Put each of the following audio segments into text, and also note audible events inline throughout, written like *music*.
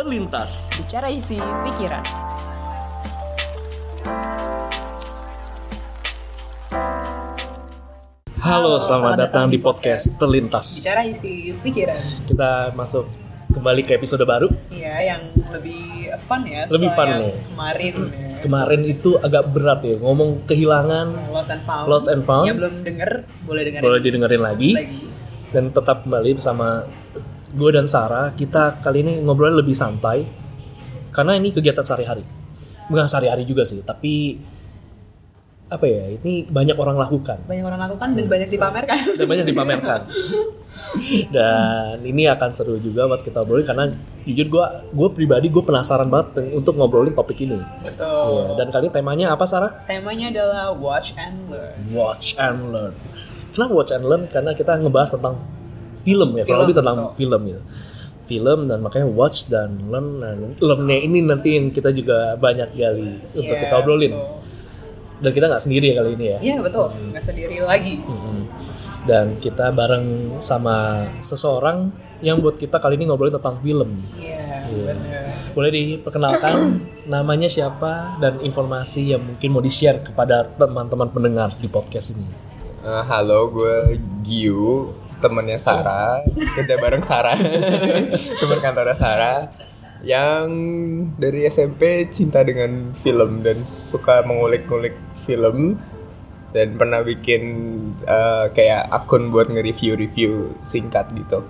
Terlintas. Bicara isi pikiran. Halo, selamat, datang di podcast Terlintas. Bicara isi pikiran. Kita masuk kembali ke episode baru. Iya, yang lebih fun ya. Lebih fun nih. Kemarin. ya. Kemarin itu agak berat ya, ngomong kehilangan, Lost and Found. Lost and Found. Yang belum denger, boleh dengerin boleh didengerin lagi. lagi. Dan tetap kembali bersama gue dan Sarah. Kita kali ini ngobrolnya lebih santai. Karena ini kegiatan sehari-hari. Bukan sehari-hari juga sih, tapi apa ya, ini banyak orang lakukan. Banyak orang lakukan dan banyak dipamerkan. dan banyak dipamerkan. *laughs* Dan ini akan seru juga buat kita obrolin karena jujur gue gue pribadi gue penasaran banget untuk ngobrolin topik ini. Betul. Iya, dan kali ini temanya apa Sarah? Temanya adalah watch and learn. Watch and learn. Kenapa watch and learn? Karena kita ngebahas tentang film ya, Film, kalau lebih tentang betul. film ya. Film dan makanya watch dan learn. Nah, learn-nya ini nanti yang kita juga banyak gali untuk Iya, kita obrolin. betul. Dan kita nggak sendiri ya kali ini ya. Iya, betul. Nggak sendiri lagi. Mm-mm. Dan kita bareng sama seseorang yang buat kita kali ini ngobrolin tentang film. Iya, Iya. benar. Boleh diperkenalkan namanya siapa dan informasi yang mungkin mau di-share kepada teman-teman pendengar di podcast ini. Eh, halo, gue Giu, temennya Sarah. Kita bareng Sarah, *laughs* teman kantornya Sarah. Yang dari SMP cinta dengan film dan suka mengulik-ngulik film dan pernah bikin eh, kayak akun buat nge-review-review singkat gitu.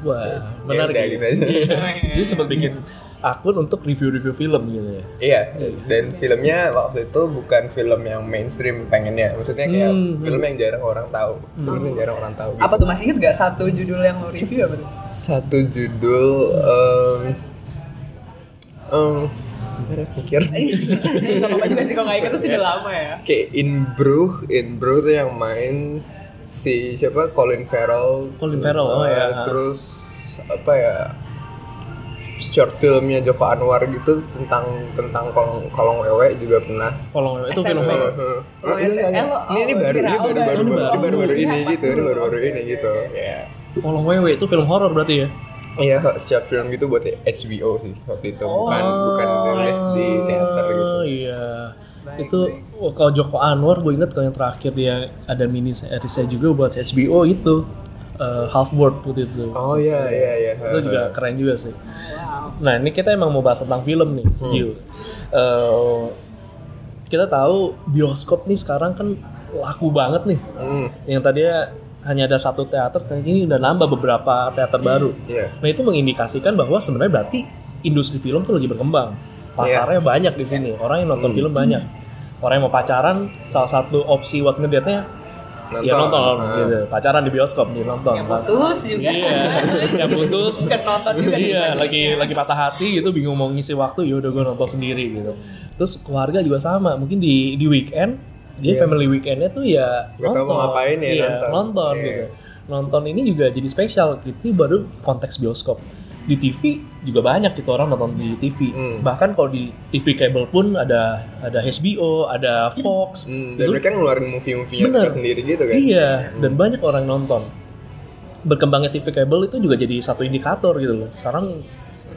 Wah, menarik. udah, ya. gitu aja. *laughs* Dia sempat bikin akun untuk review-review film gitu ya. Iya, dan filmnya waktu itu bukan film yang mainstream pengennya. Maksudnya kayak Hmm. film yang jarang orang tahu. Film yang jarang orang tahu. gitu. Apa tuh masih inget gak satu judul yang lo review apa tuh? satu judul um, um, bentar ya, mikir *laughs* Gak apa-apa juga sih kalau nggak inget tuh sudah lama ya. kayak in Brew in Brew tuh yang main si siapa Colin Farrell Colin Farrell, oh Uh, ya. terus apa ya short filmnya Joko Anwar gitu tentang tentang kolong kolong wewe juga pernah Kalau itu film. Uh, Oh, iya, iya, iya. SL, ini ini oh, baru ini oh, baru baru baru, baru baru. Iya, ini gitu ini baru baru ini gitu ya Kolong Wewe itu film horor berarti ya? Iya, short film gitu buat HBO sih waktu itu, bukan Oh. bukan rilis di teater gitu. Oh iya. itu oh, kalau Joko Anwar gue inget kalau yang terakhir dia ada mini seriesnya juga buat HBO itu eh, Half World waktu itu. Oh iya iya iya. Itu juga keren juga sih. Nah ini kita emang mau bahas tentang film nih, Hmm. Eh, kita tahu bioskop nih sekarang kan laku banget nih. Hmm, Yang tadinya hanya ada satu teater, kayak gini udah nambah beberapa teater baru. Iya. Nah itu mengindikasikan bahwa sebenarnya berarti industri film tuh lagi berkembang. Pasarnya banyak di sini, orang yang nonton film banyak. Orang yang mau pacaran, salah satu opsi buat ngedate-nya ya nonton, Ah. gitu. Pacaran di bioskop nih nonton. Yang putus juga. Iya, yang putus. *laughs* Kan nonton juga iya, lagi lagi patah hati gitu, bingung mau ngisi waktu, ya udah gue nonton sendiri gitu. Terus keluarga juga sama, mungkin di di weekend dia family weekendnya tuh ya Nggak tahu mau ngapain ya, iya, nonton. nonton Iya. gitu. Nonton ini juga jadi spesial, gitu baru konteks bioskop. Di TV juga banyak gitu orang nonton di TV. Hmm. Bahkan kalau di TV kabel pun ada ada HBO, ada Fox. Hmm, dan Itu- mereka ngeluarin movie-movie sendiri gitu kan. Iya, dan banyak orang nonton. Berkembangnya TV kabel itu juga jadi satu indikator gitu loh. Sekarang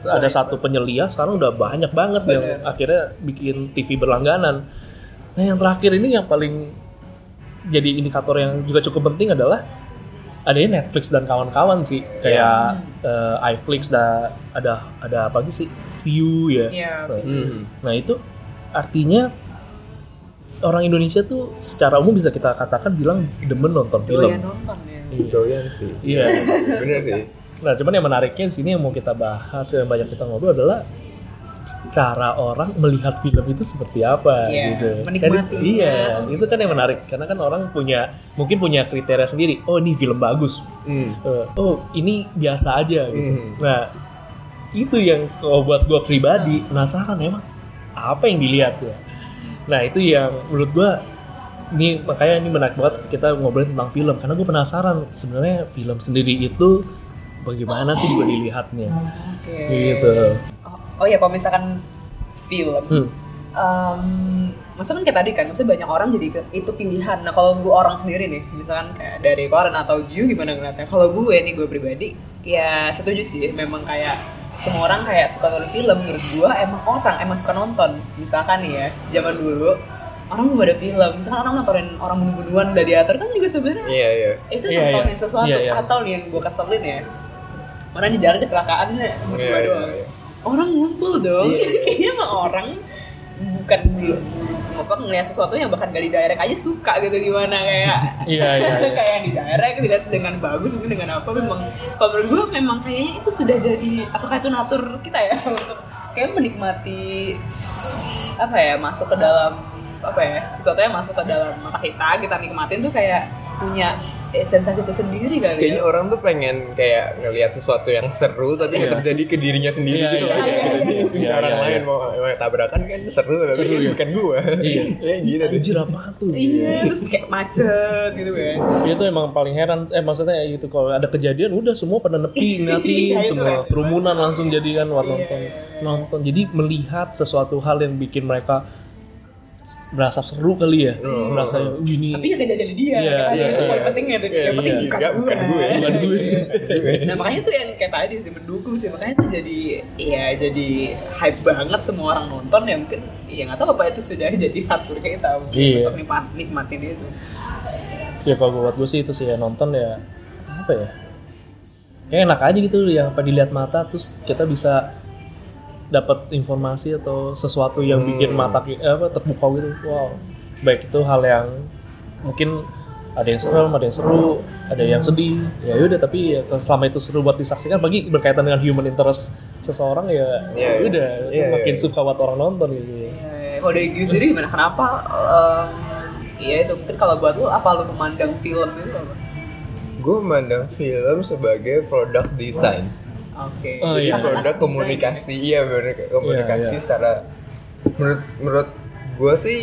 ada satu penyelia, sekarang udah banyak banget yang akhirnya bikin TV berlangganan. Nah, yang terakhir ini yang paling jadi indikator yang juga cukup penting adalah adanya Netflix dan kawan-kawan sih. Kayak eh, iFlix dan ada ada apa lagi sih? View ya. Iya. Hmm. Nah itu artinya orang Indonesia tuh secara umum bisa kita katakan bilang demen nonton film. Doyan nonton ya. Doyan sih. Iya. *laughs* Bener sih. Nah cuman yang menariknya di sini yang mau kita bahas yang banyak kita ngobrol adalah cara orang melihat film itu seperti apa Iya, gitu. menikmatinya. Kan, iya, itu kan yang menarik karena kan orang punya mungkin punya kriteria sendiri. Oh ini film bagus. Hmm. Eh, oh ini biasa aja gitu. Hmm. Nah itu yang kalau buat gue pribadi penasaran emang apa yang dilihat ya. Nah itu yang menurut gue ini makanya ini menarik banget kita ngobrolin tentang film karena gue penasaran sebenarnya film sendiri itu bagaimana sih juga dilihatnya Oke. gitu. Oh, ya kalau misalkan film, Hmm. em, maksudnya kan kayak tadi kan, maksudnya banyak orang jadi itu pilihan. Nah kalau gue orang sendiri nih, misalkan kayak dari Koran atau Giu gimana ngeliatnya? Kalau gue nih gue pribadi, ya setuju sih. Memang kayak semua orang kayak suka nonton film menurut gua emang orang emang suka nonton misalkan nih ya zaman dulu orang belum ada film misalkan orang nontonin orang bunuh-bunuhan gladiator kan juga sebenarnya Iya iya. itu Iya, nontonin iya. sesuatu Iya, iya. atau nih yang gue keselin ya orang di jalan kecelakaan nih berdua Iya, iya, doang iya. Orang ngumpul dong Iya. *laughs* kayaknya emang orang bukan belum apa ngelihat sesuatu yang bahkan gak di direct aja suka gitu gimana kayak *laughs* Iya, iya, iya. *laughs* kayak di direct tidak dengan bagus mungkin dengan apa memang kalau menurut gue memang kayaknya itu sudah jadi apakah itu natur kita ya untuk kayak menikmati apa ya masuk ke dalam apa ya sesuatu yang masuk ke dalam mata kita kita nikmatin tuh kayak punya eh, sensasi tersendiri kali Kayaknya ya. orang tuh pengen kayak ngelihat sesuatu yang seru tapi nggak terjadi ke dirinya sendiri Iya, gitu kan. iya, Kayak iya. gitu. Iya, orang iya, lain iya. mau, mau tabrakan kan seru tapi Seru, iya. bukan gua. Iya. *laughs* ya gitu. Anjir apa tuh? Iya, terus kayak macet gitu kan. itu emang paling heran eh maksudnya gitu kalau ada kejadian udah semua pada nepi *laughs* Iya, itu semua rese kerumunan langsung jadi kan nonton iya, nonton jadi melihat sesuatu hal yang bikin mereka berasa seru kali ya merasa "Wih, ini Tapi ya kejadian di dia, Iya, kan iya, itu poin iya. pentingnya tuh. Iya, yang penting iya. bukan gue. bukan gue. *laughs* bukan gue Nah makanya tuh yang kayak tadi sih mendukung sih makanya tuh jadi ya jadi hype banget semua orang nonton ya mungkin ya nggak tahu apa itu sudah *laughs* jadi atur kita Iya. untuk nikmat, nikmatin itu. ya kalau buat gue sih itu sih ya nonton ya apa ya kayak enak aja gitu yang apa dilihat mata terus kita bisa dapat informasi atau sesuatu yang bikin mata eh, apa terpukau gitu wow baik itu hal yang mungkin ada yang serem ada yang seru ada yang sedih ya udah tapi ya selama itu seru buat disaksikan bagi berkaitan dengan human interest seseorang ya Iya, iya. udah itu Iya, makin iya. suka buat orang nonton gitu Eh, Kalau dari gue sendiri gimana? Kenapa? em, Iya itu mungkin kalau buat lu apa lu memandang film itu apa? Gue memandang film sebagai produk desain. Oke. Oh, Jadi iya. produk komunikasi, iya bener komunikasi Iya, iya. secara menurut menurut gue sih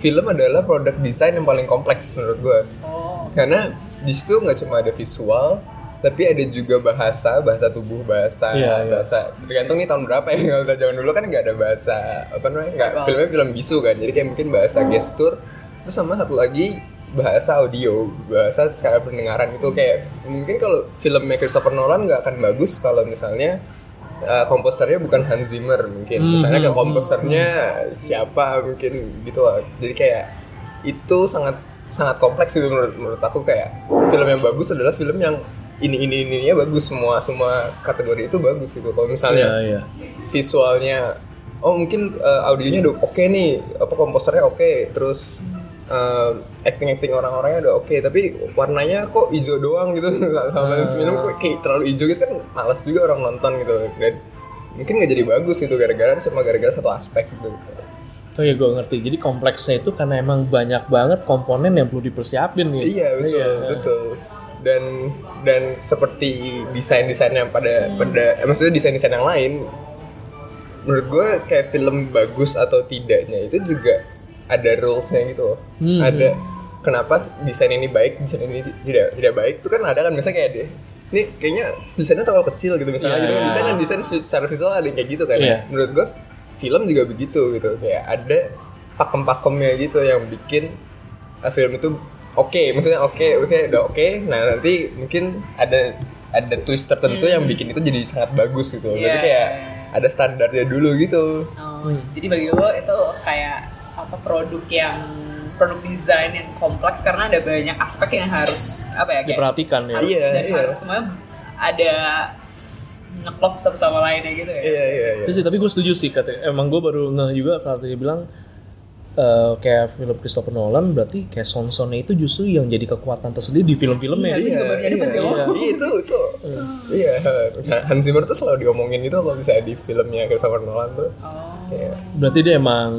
film adalah produk desain yang paling kompleks menurut gue. Oh. Karena di situ nggak cuma ada visual, tapi ada juga bahasa, bahasa tubuh, bahasa, Iya, iya. bahasa. Tergantung nih tahun berapa ya. Kalau zaman dulu kan nggak ada bahasa apa namanya, nggak filmnya film bisu kan. Jadi kayak mungkin bahasa gestur. Terus sama satu lagi bahasa audio, bahasa secara pendengaran itu kayak mungkin kalau filmnya Christopher Nolan nggak akan bagus kalau misalnya uh, komposernya bukan Hans Zimmer mungkin. Hmm, Misalnya kayak hmm, komposernya siapa mungkin gitu lah. Jadi kayak itu sangat sangat kompleks itu menurut, menurut aku kayak film yang bagus adalah film yang ini ini ininya bagus semua semua kategori itu bagus gitu. Kalau misalnya iya iya visualnya oh mungkin uh, audionya udah oke nih apa komposernya oke terus uh, acting acting orang-orangnya udah oke tapi warnanya kok hijau doang gitu. *laughs* Sama film kok kayak terlalu hijau gitu kan malas juga orang nonton gitu. Dan mungkin nggak jadi bagus gitu gara-gara cuma gara-gara satu aspek gitu. Oh ya gue ngerti. Jadi kompleksnya itu karena emang banyak banget komponen yang perlu dipersiapin gitu. iya betul betul. Dan dan seperti desain desain yang pada pada eh, maksudnya desain desain yang lain menurut gue kayak film bagus atau tidaknya itu juga ada rulesnya gitu loh. Hmm. ada kenapa desain ini baik desain ini tidak tidak baik itu kan ada kan misalnya kayak deh ini kayaknya desainnya terlalu kecil gitu misalnya Iya, gitu kan iya. desain dan desain secara visual ada yang kayak gitu kan Iya. menurut gue film juga begitu gitu kayak ada pakem-pakemnya gitu yang bikin uh, film itu oke maksudnya oke oke udah oke nah nanti mungkin ada ada twist tertentu yang bikin itu jadi sangat bagus gitu jadi Iya. kayak ada standarnya dulu gitu Oh, Jadi bagi lo itu kayak apa produk yang produk desain yang kompleks karena ada banyak aspek yang harus apa ya kayak Diperhatikan ya. harus Iya, dan iya. harus semuanya ada ngeklop satu sama lainnya gitu ya. iya iya iya Terus sih, tapi gue setuju sih kata emang gue baru ngeh juga kalau dia bilang eh, kayak film Christopher Nolan berarti kayak sound-soundnya itu justru yang jadi kekuatan tersendiri di film-filmnya. Iya, nyadar pas dia ngomong. iya, itu itu *laughs* iya Nah, Hans Zimmer tuh selalu diomongin itu kalau misalnya di filmnya Christopher Nolan tuh Oh. Kayak, Berarti dia emang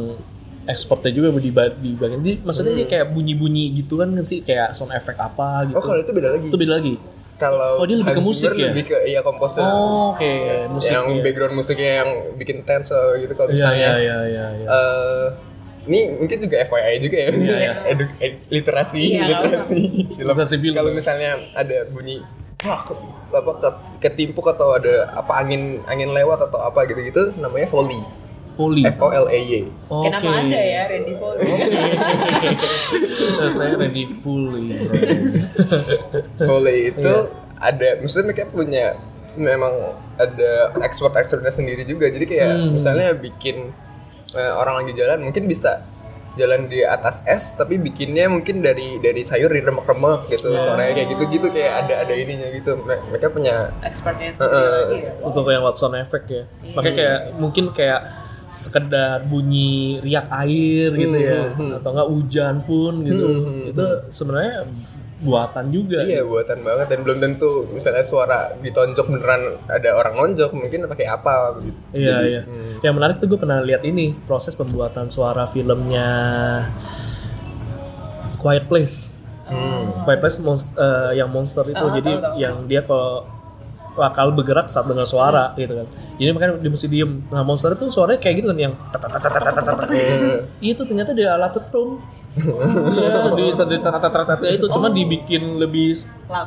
expertnya juga di, di bagian jadi maksudnya dia kayak bunyi-bunyi gitu kan sih kayak sound effect apa gitu. oh kalau itu beda lagi itu beda lagi. kalau Oh, dia lebih ke musik Zimmer ya? lebih ke iya komposer Oh, oke, musik. yang ya. background musiknya yang bikin tense uh, gitu kalau Iya, misalnya iya, iya, iya, iya. eh, ini mungkin juga FYI juga ya, Iya, iya. *laughs* Edu- ed- literasi, Iya, literasi. Literasi film. Kalau misalnya ada bunyi wah apa ke- ketimpuk atau ada apa angin angin lewat atau apa gitu-gitu namanya foley. Foley. F O L E Y. Oke. Kenapa anda ya Randy Foley? Eh, *laughs* Saya ready fully. Foley itu Iya. ada maksudnya mereka punya memang ada expert expertnya sendiri juga jadi kayak Hmm. misalnya bikin eh, orang lagi jalan mungkin bisa jalan di atas es tapi bikinnya mungkin dari dari sayur diremek-remek gitu suaranya kayak gitu-gitu kayak ada ada ininya gitu Me- mereka punya expertnya sendiri lagi ya. untuk yang Watson effect ya makanya kayak mungkin kayak sekedar bunyi riak air gitu ya. Atau enggak hujan pun gitu. Itu sebenarnya buatan juga Iya buatan banget. Dan belum tentu misalnya suara ditonjok beneran ada orang nonjok mungkin pakai apa gitu. Iya iya. Yang menarik tuh gue pernah lihat ini proses pembuatan suara filmnya Quiet Place. Quiet Place monst- eh, yang monster itu. Ah, jadi tahu, tahu. yang dia kalau bakal bergerak saat dengar suara gitu kan. Jadi makanya dia mesti diem. Nah monster itu suaranya kayak gitu kan yang tat-tat-tat-tat-tat-tat. *laughs* itu ternyata dia alat setrum. Iya, *laughs* di di tat-tat-tat-tat itu cuma dibikin lebih.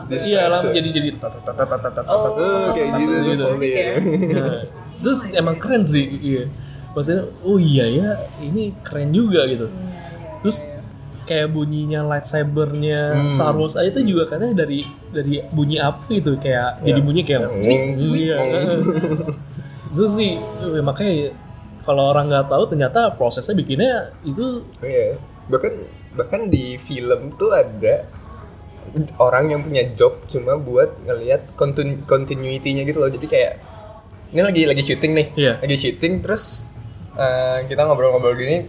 Iya, langsung jadi jadi tat-tat-tat-tat-tat-tat. Oh, kayak gitu tuh Gitu. Nah, itu emang keren sih iya maksudnya oh iya ya ini keren juga gitu terus kayak bunyinya lightsabernya Star Wars aja itu juga katanya dari dari bunyi apa gitu kayak jadi bunyi kayak iya *laughs* itu sih eh, makanya kalau orang nggak tahu ternyata prosesnya bikinnya itu Oh, Iya. Bahkan bahkan di film tuh ada orang yang punya job cuma buat ngelihat continu continuity-nya gitu loh. Jadi kayak ini lagi lagi syuting nih. Iya. Lagi syuting terus eh, kita ngobrol-ngobrol gini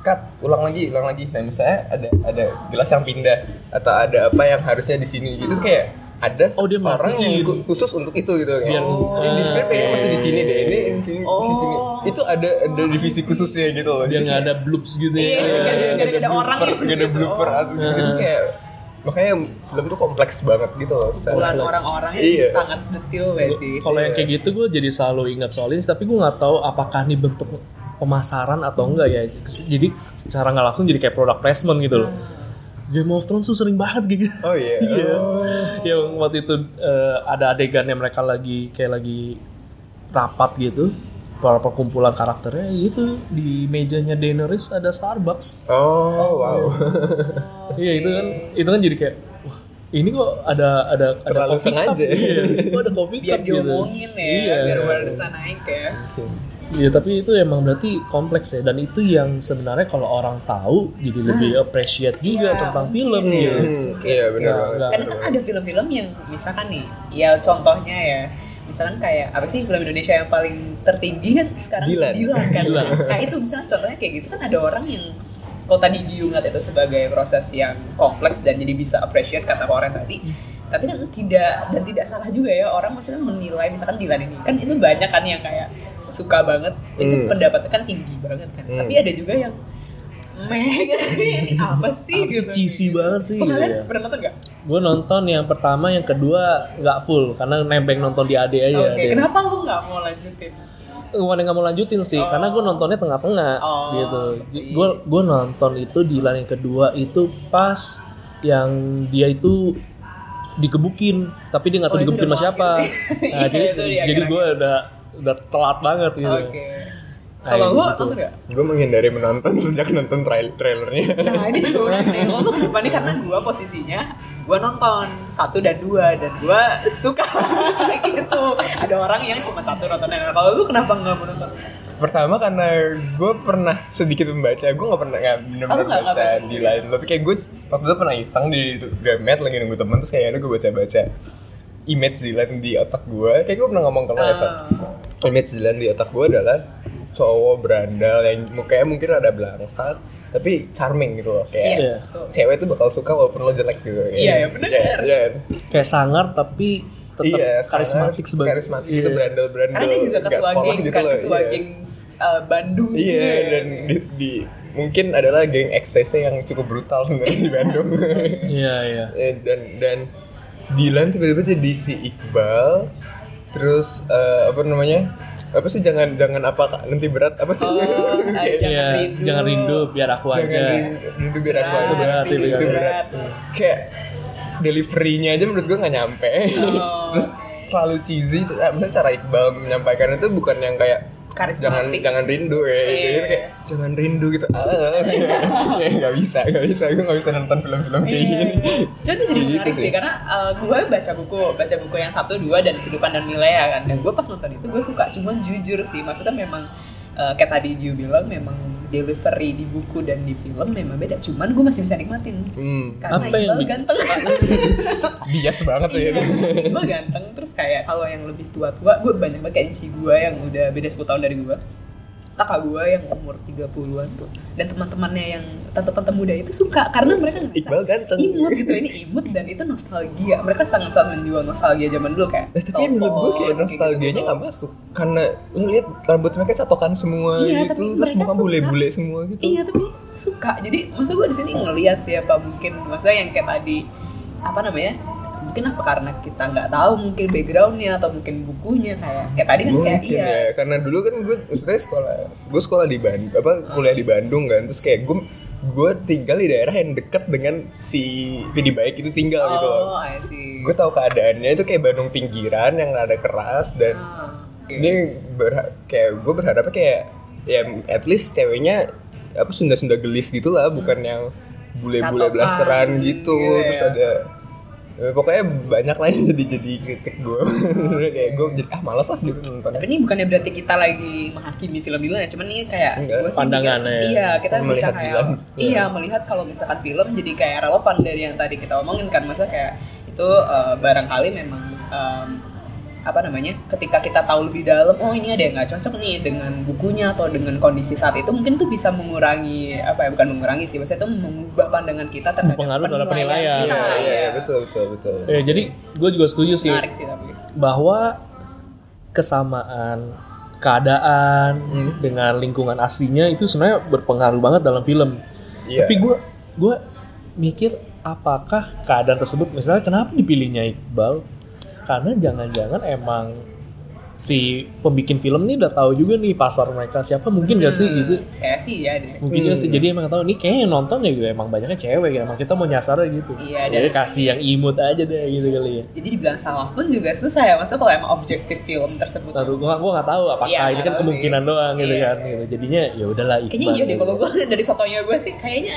cut ulang lagi ulang lagi. Nah misalnya ada ada gelas yang pindah atau ada apa yang harusnya di sini. Gitu kayak ada Oh, dia orang yang khusus untuk itu gitu. Biar- oh, ini di script kayaknya masih di sini deh ini di sini Oh. di sini. Itu ada ada divisi khususnya gitu loh. Jadi nggak ada bloops gitu Iya, ya nggak ada- Iya, nggak ada orang blooper, gitu. nggak ada blooper. Atau gitu, gitu kayak makanya film tuh kompleks banget gitu loh Kumpulan orang-orangnya iya. sangat detail sih? Kalau yang kayak gitu gue jadi selalu ingat soal ini, tapi gue nggak tahu apakah ini bentuk pemasaran atau enggak ya. Jadi secara nggak langsung jadi kayak product placement gitu loh. Game of Thrones tuh sering banget gitu. oh iya *laughs* Iya. Oh. Yang waktu itu eh, ada adegan yang mereka lagi kayak lagi rapat gitu. Para perkumpulan karakternya itu di mejanya Daenerys ada Starbucks. oh wow *laughs* Iya itu kan itu kan jadi kayak wah ini kok ada ada ada Terlalu coffee cup. sengaja. Iya, kok ada coffee biar cup gitu. diomongin ya, Iya. biar barusan naik ya. Iya tapi itu emang berarti kompleks ya dan itu yang sebenarnya kalau orang tahu jadi lebih appreciate juga Iya, tentang film. Hmm, iya benar banget nggak- Karena kan ada film-film yang misalkan nih, ya contohnya ya, misalkan kayak apa sih film Indonesia yang paling tertinggi kan sekarang Dilan. kan. Dilan. Nah itu misalnya contohnya kayak gitu kan ada orang yang kalau tadi Giung ngeliat itu sebagai proses yang kompleks dan jadi bisa appreciate kata orang tadi tapi kan tidak dan tidak salah juga ya orang maksudnya menilai misalkan Dilan ini kan itu banyak kan yang kayak suka banget itu Hmm. pendapatnya kan tinggi banget kan Hmm. tapi ada juga yang meh *laughs* ini apa sih Apa sih gitu cheesy banget sih. Oh, kalian Iya. pernah nonton gak? Gue nonton yang pertama, yang kedua nggak full karena nembeng nonton di AD aja. Oke, Ada. kenapa lu nggak mau lanjutin? Gue nggak mau lanjutin sih, karena gue nontonnya tengah-tengah Oh, gitu. Gue gue nonton itu di yang kedua itu pas yang dia itu dikebukin, tapi dia nggak tahu Oh, udah sama siapa. *laughs* Nah, Iya, jadi di jadi gue udah udah telat banget gitu. Oke. Kayak Kalau gua gitu. nonton gak? gue menghindari menonton *laughs* sejak nonton trail trailernya Nah ini juga unik nih, lo tuh kenapa nih karena gue posisinya gue nonton satu dan dua dan gue suka *laughs* gitu. Ada orang yang cuma satu nontonnya. Nah, Kalau lu kenapa nggak mau nonton? Pertama karena gue pernah sedikit membaca gue nggak pernah nggak benar-benar Oh, baca di lain tapi kayak gue waktu itu pernah iseng di Gramet lagi nunggu temen terus kayaknya gue baca-baca image di lain di otak gue kayak gue pernah ngomong ke lo ya Sat. Ah. image di lain di otak gue adalah cowok berandal yang mukanya mungkin ada belangsak tapi charming gitu loh kayak Yes, cewek tuh bakal suka walaupun lo jelek gitu Iya, ya, bener. Iya, iya. Kayak sangar tapi tetap Iya, karismatik sebagai karismatik Iya. gitu berandal-berandal Karena dia juga ketua geng gitu kan, loh, ketua iya. geng uh, Bandung. Iya dan di, di- mungkin adalah geng XCC yang cukup brutal sebenarnya di Bandung. *laughs* Iya iya. *laughs* Eh, dan dan Dilan tiba-tiba jadi si Iqbal terus eh, apa namanya apa sih jangan jangan apa Kak? nanti berat apa sih Oh, Kayak, *laughs* jangan Iya, rindu. jangan rindu biar aku jangan aja. rindu, rindu biar aku Berat, aja berat, rindu berat, itu berat. kayak deliverynya aja menurut gue nggak nyampe Oh, terus terlalu cheesy terus, eh, maksudnya cara Iqbal menyampaikan itu bukan yang kayak jangan jangan rindu ya gitu. Iya. Gitu kayak jangan rindu gitu ah *laughs* ya nggak bisa nggak bisa gue nggak bisa nonton film-film kayak Iya, gini. Cuma itu jadi Gitu menarik sih. sih, karena uh, gue baca buku, baca buku yang satu dua dan sudut pandang Milea kan, dan gue pas nonton itu gue suka, cuman jujur sih, maksudnya memang uh, kayak tadi Dio bilang memang delivery di buku dan di film memang beda, cuman gue masih bisa nikmatin. Hmm. karena Apa yang Iqbal bi- ganteng. *laughs* bias banget sih. Iya, itu Iqbal ganteng, terus kayak kalau yang lebih tua-tua, gue banyak banget kayak gue yang udah beda 10 tahun dari gue kakak gue yang umur 30-an tuh dan teman-temannya yang tante-tante muda itu suka karena mereka ngerasa Iqbal ganteng. imut gitu ini imut dan itu nostalgia mereka sangat-sangat menjual nostalgia zaman dulu kayak Eh, tapi menurut gue kayak nostalgianya gitu. nggak masuk karena lo lihat rambut mereka catokan semua Iya, gitu tapi terus muka bule-bule semua gitu iya tapi suka jadi maksud gue di sini ngelihat siapa mungkin maksudnya yang kayak tadi apa namanya mungkin apa karena kita nggak tahu mungkin backgroundnya atau mungkin bukunya kayak kayak tadi kan kayak mungkin iya ya karena dulu kan gue maksudnya sekolah gue sekolah di Bandung apa kuliah di Bandung kan terus kayak gue gue tinggal di daerah yang dekat dengan si Pidi Baik itu tinggal gitu oh loh. See gue tahu keadaannya itu kayak Bandung pinggiran yang rada keras dan Ah, oke. ini berha- kayak gue berharapnya kayak ya at least ceweknya apa Sunda-Sunda gelis gitu lah bukan yang bule-bule blasteran gitu iya, terus iya. ada pokoknya banyak lah yang jadi jadi kritik gue *laughs* kayak gue jadi ah malas lah gitu nonton Tapi ini bukannya berarti kita lagi menghakimi film Dylan ya, cuman ini kayak Enggak. gue sih Pandangannya. mikir- Iya, kita bisa Melihat kayak Dylan. iya melihat kalau misalkan film jadi kayak relevan dari yang tadi kita omongin kan, masa kayak itu eh, barangkali memang em, apa namanya ketika kita tahu lebih dalam oh ini ada yang nggak cocok nih dengan bukunya atau dengan kondisi saat itu mungkin tuh bisa mengurangi apa ya bukan mengurangi sih maksudnya itu mengubah pandangan kita terhadap Berpengaruh terhadap penilaian. iya iya iya. betul betul betul Ya, jadi gue juga setuju sih menarik sih tapi bahwa kesamaan keadaan Hmm. dengan lingkungan aslinya itu sebenarnya berpengaruh banget dalam film. Iya. Tapi gue gue mikir apakah keadaan tersebut misalnya kenapa dipilihnya Iqbal? Karena jangan-jangan emang si pembikin film ini udah tahu juga nih pasar mereka siapa mungkin gak sih gitu kayak sih ya deh mungkin Hmm. gak sih jadi emang tahu ini kayaknya yang nonton ya emang banyaknya cewek ya emang kita mau nyasar gitu Iya, dan- jadi kasih yang imut aja deh gitu kali ya jadi dibilang salah pun juga susah ya masa kalau emang objektif film tersebut Tahu gua gua nggak tahu apakah Iya, ini kan kemungkinan sih. doang gitu Iya. kan gitu. Jadinya ya udahlah kayaknya iya deh gitu. kalau *laughs* gue dari sotonya gue sih kayaknya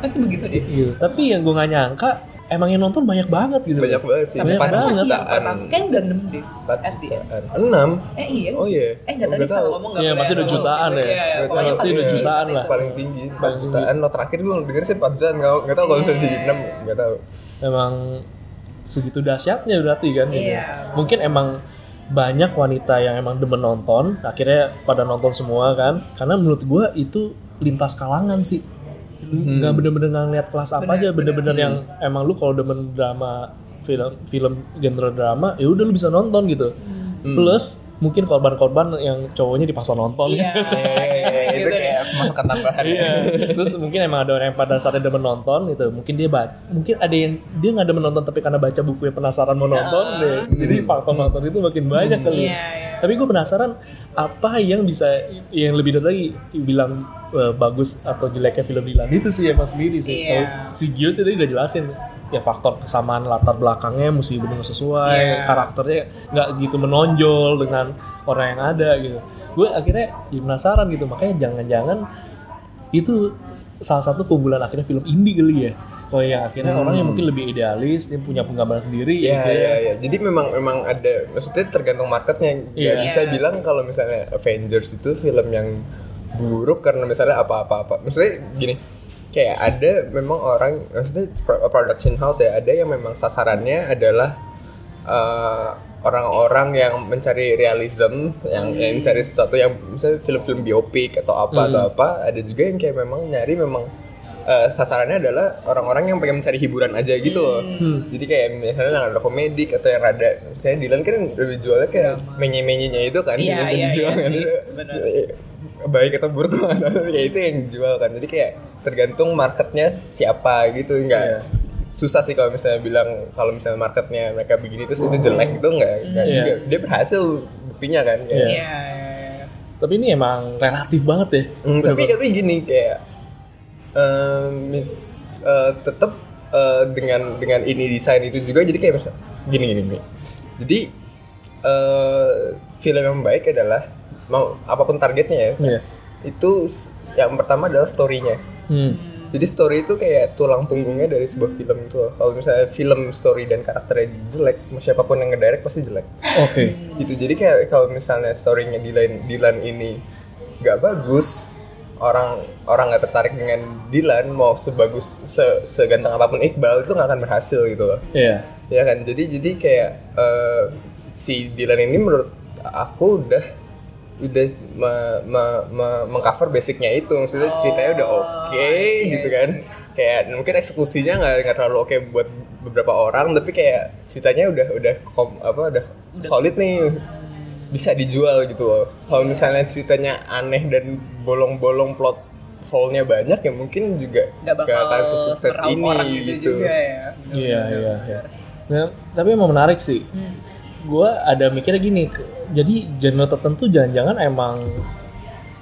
pasti begitu deh Gitu. Tapi yang gua nggak nyangka emang yang nonton banyak banget gitu. banyak banget sih Banyak banget. Jutaan kayak udah enam deh empat jutaan enam eh iya Oh, iya. eh nggak Oh, tadi salah tahu. ngomong nggak Iya, masih udah jutaan ya. Iya, iya. Masih udah paling jutaan tinggi lah. paling tinggi empat jutaan lo terakhir gue denger sih empat jutaan nggak nggak tahu kalau misalnya jadi enam nggak tahu Emang segitu dahsyatnya berarti kan gitu. Iya. Mungkin emang banyak wanita yang emang demen nonton, akhirnya pada nonton semua kan. Karena menurut gua itu lintas kalangan sih. Hmm. nggak bener-bener nggak ngeliat kelas apa aja, bener-bener yang emang lu kalau demen drama film film genre drama ya udah lu bisa nonton gitu. Plus mungkin korban-korban yang cowoknya dipaksa nonton iya *laughs* Iya, iya, itu Gitu kayak masukan tambahan Iya. Terus mungkin emang ada orang yang pada saatnya demen nonton gitu. Mungkin dia baca, mungkin ada yang dia nggak demen nonton tapi karena baca bukunya penasaran mau nonton deh. Jadi faktor nonton itu makin banyak kali. Iya, iya. Tapi gue penasaran apa yang bisa yang lebih dari lagi bilang eh, bagus atau jeleknya film Dilan itu sih emang sendiri sih. Iya. Kalau si Gio sih tadi udah jelasin ya faktor kesamaan latar belakangnya mesti benar sesuai Iya. karakternya nggak gitu menonjol dengan orang yang ada gitu gue akhirnya jadi penasaran gitu makanya jangan-jangan itu salah satu keunggulan akhirnya film indie kali ya kalau yang akhirnya orang yang mungkin lebih idealis dia punya penggambaran sendiri Iya gitu iya iya. Jadi memang memang ada maksudnya tergantung marketnya. Gak Iya. bisa bilang kalau misalnya Avengers itu film yang buruk karena misalnya apa-apa-apa. Maksudnya gini, kayak ada memang orang maksudnya pro- production house ya ada yang memang sasarannya adalah eh, orang-orang yang mencari realism, yang, yang mencari sesuatu yang misalnya film-film biopik atau apa atau apa. Ada juga yang kayak memang nyari memang eh, sasarannya adalah orang-orang yang pengen mencari hiburan aja gitu loh. Jadi kayak misalnya yang ada komedik atau yang rada saya Dilan kan lebih jualnya kayak menye-menyenya itu kan Iya, yang iya, dijual iya kan. *laughs* Baik atau buruk kayak *laughs* itu yang dijual kan. Jadi kayak tergantung marketnya siapa gitu enggak susah sih kalau misalnya bilang kalau misalnya marketnya mereka begini terus itu jelek itu enggak, enggak Iya. juga. Dia berhasil buktinya kan. Iya. Iya, iya, tapi ini emang relatif banget ya Hmm, tapi tapi gini kayak eh, mis, eh, tetap eh, dengan dengan ini desain itu juga jadi kayak misal- gini gini gini. Jadi eh, film yang baik adalah mau apa pun targetnya ya Iya. itu yang pertama adalah storynya Hmm. jadi story itu kayak tulang punggungnya dari sebuah film itu kalau misalnya film story dan karakternya jelek siapa pun yang ngedirect pasti jelek Oke. gitu jadi kayak kalau misalnya storynya Dilan Dilan ini nggak bagus orang orang nggak tertarik dengan Dilan mau sebagus se, seganteng apa pun Iqbal itu nggak akan berhasil gitu loh. Iya. ya kan? Jadi jadi kayak eh, si Dilan ini menurut aku udah udah me- me- me- mengcover basicnya itu. Maksudnya ceritanya udah oke see, gitu kan. Kayak mungkin eksekusinya nggak nggak terlalu oke buat beberapa orang tapi kayak ceritanya udah udah kom, apa udah solid nih bisa dijual gitu loh kalau misalnya ceritanya aneh dan bolong-bolong plot hole-nya banyak ya mungkin juga nggak bakal akan sesukses ini orang gitu, gitu juga ya Iya, iya, iya. Nah, tapi emang menarik sih. Gua ada mikirnya gini, jadi genre tertentu jangan-jangan emang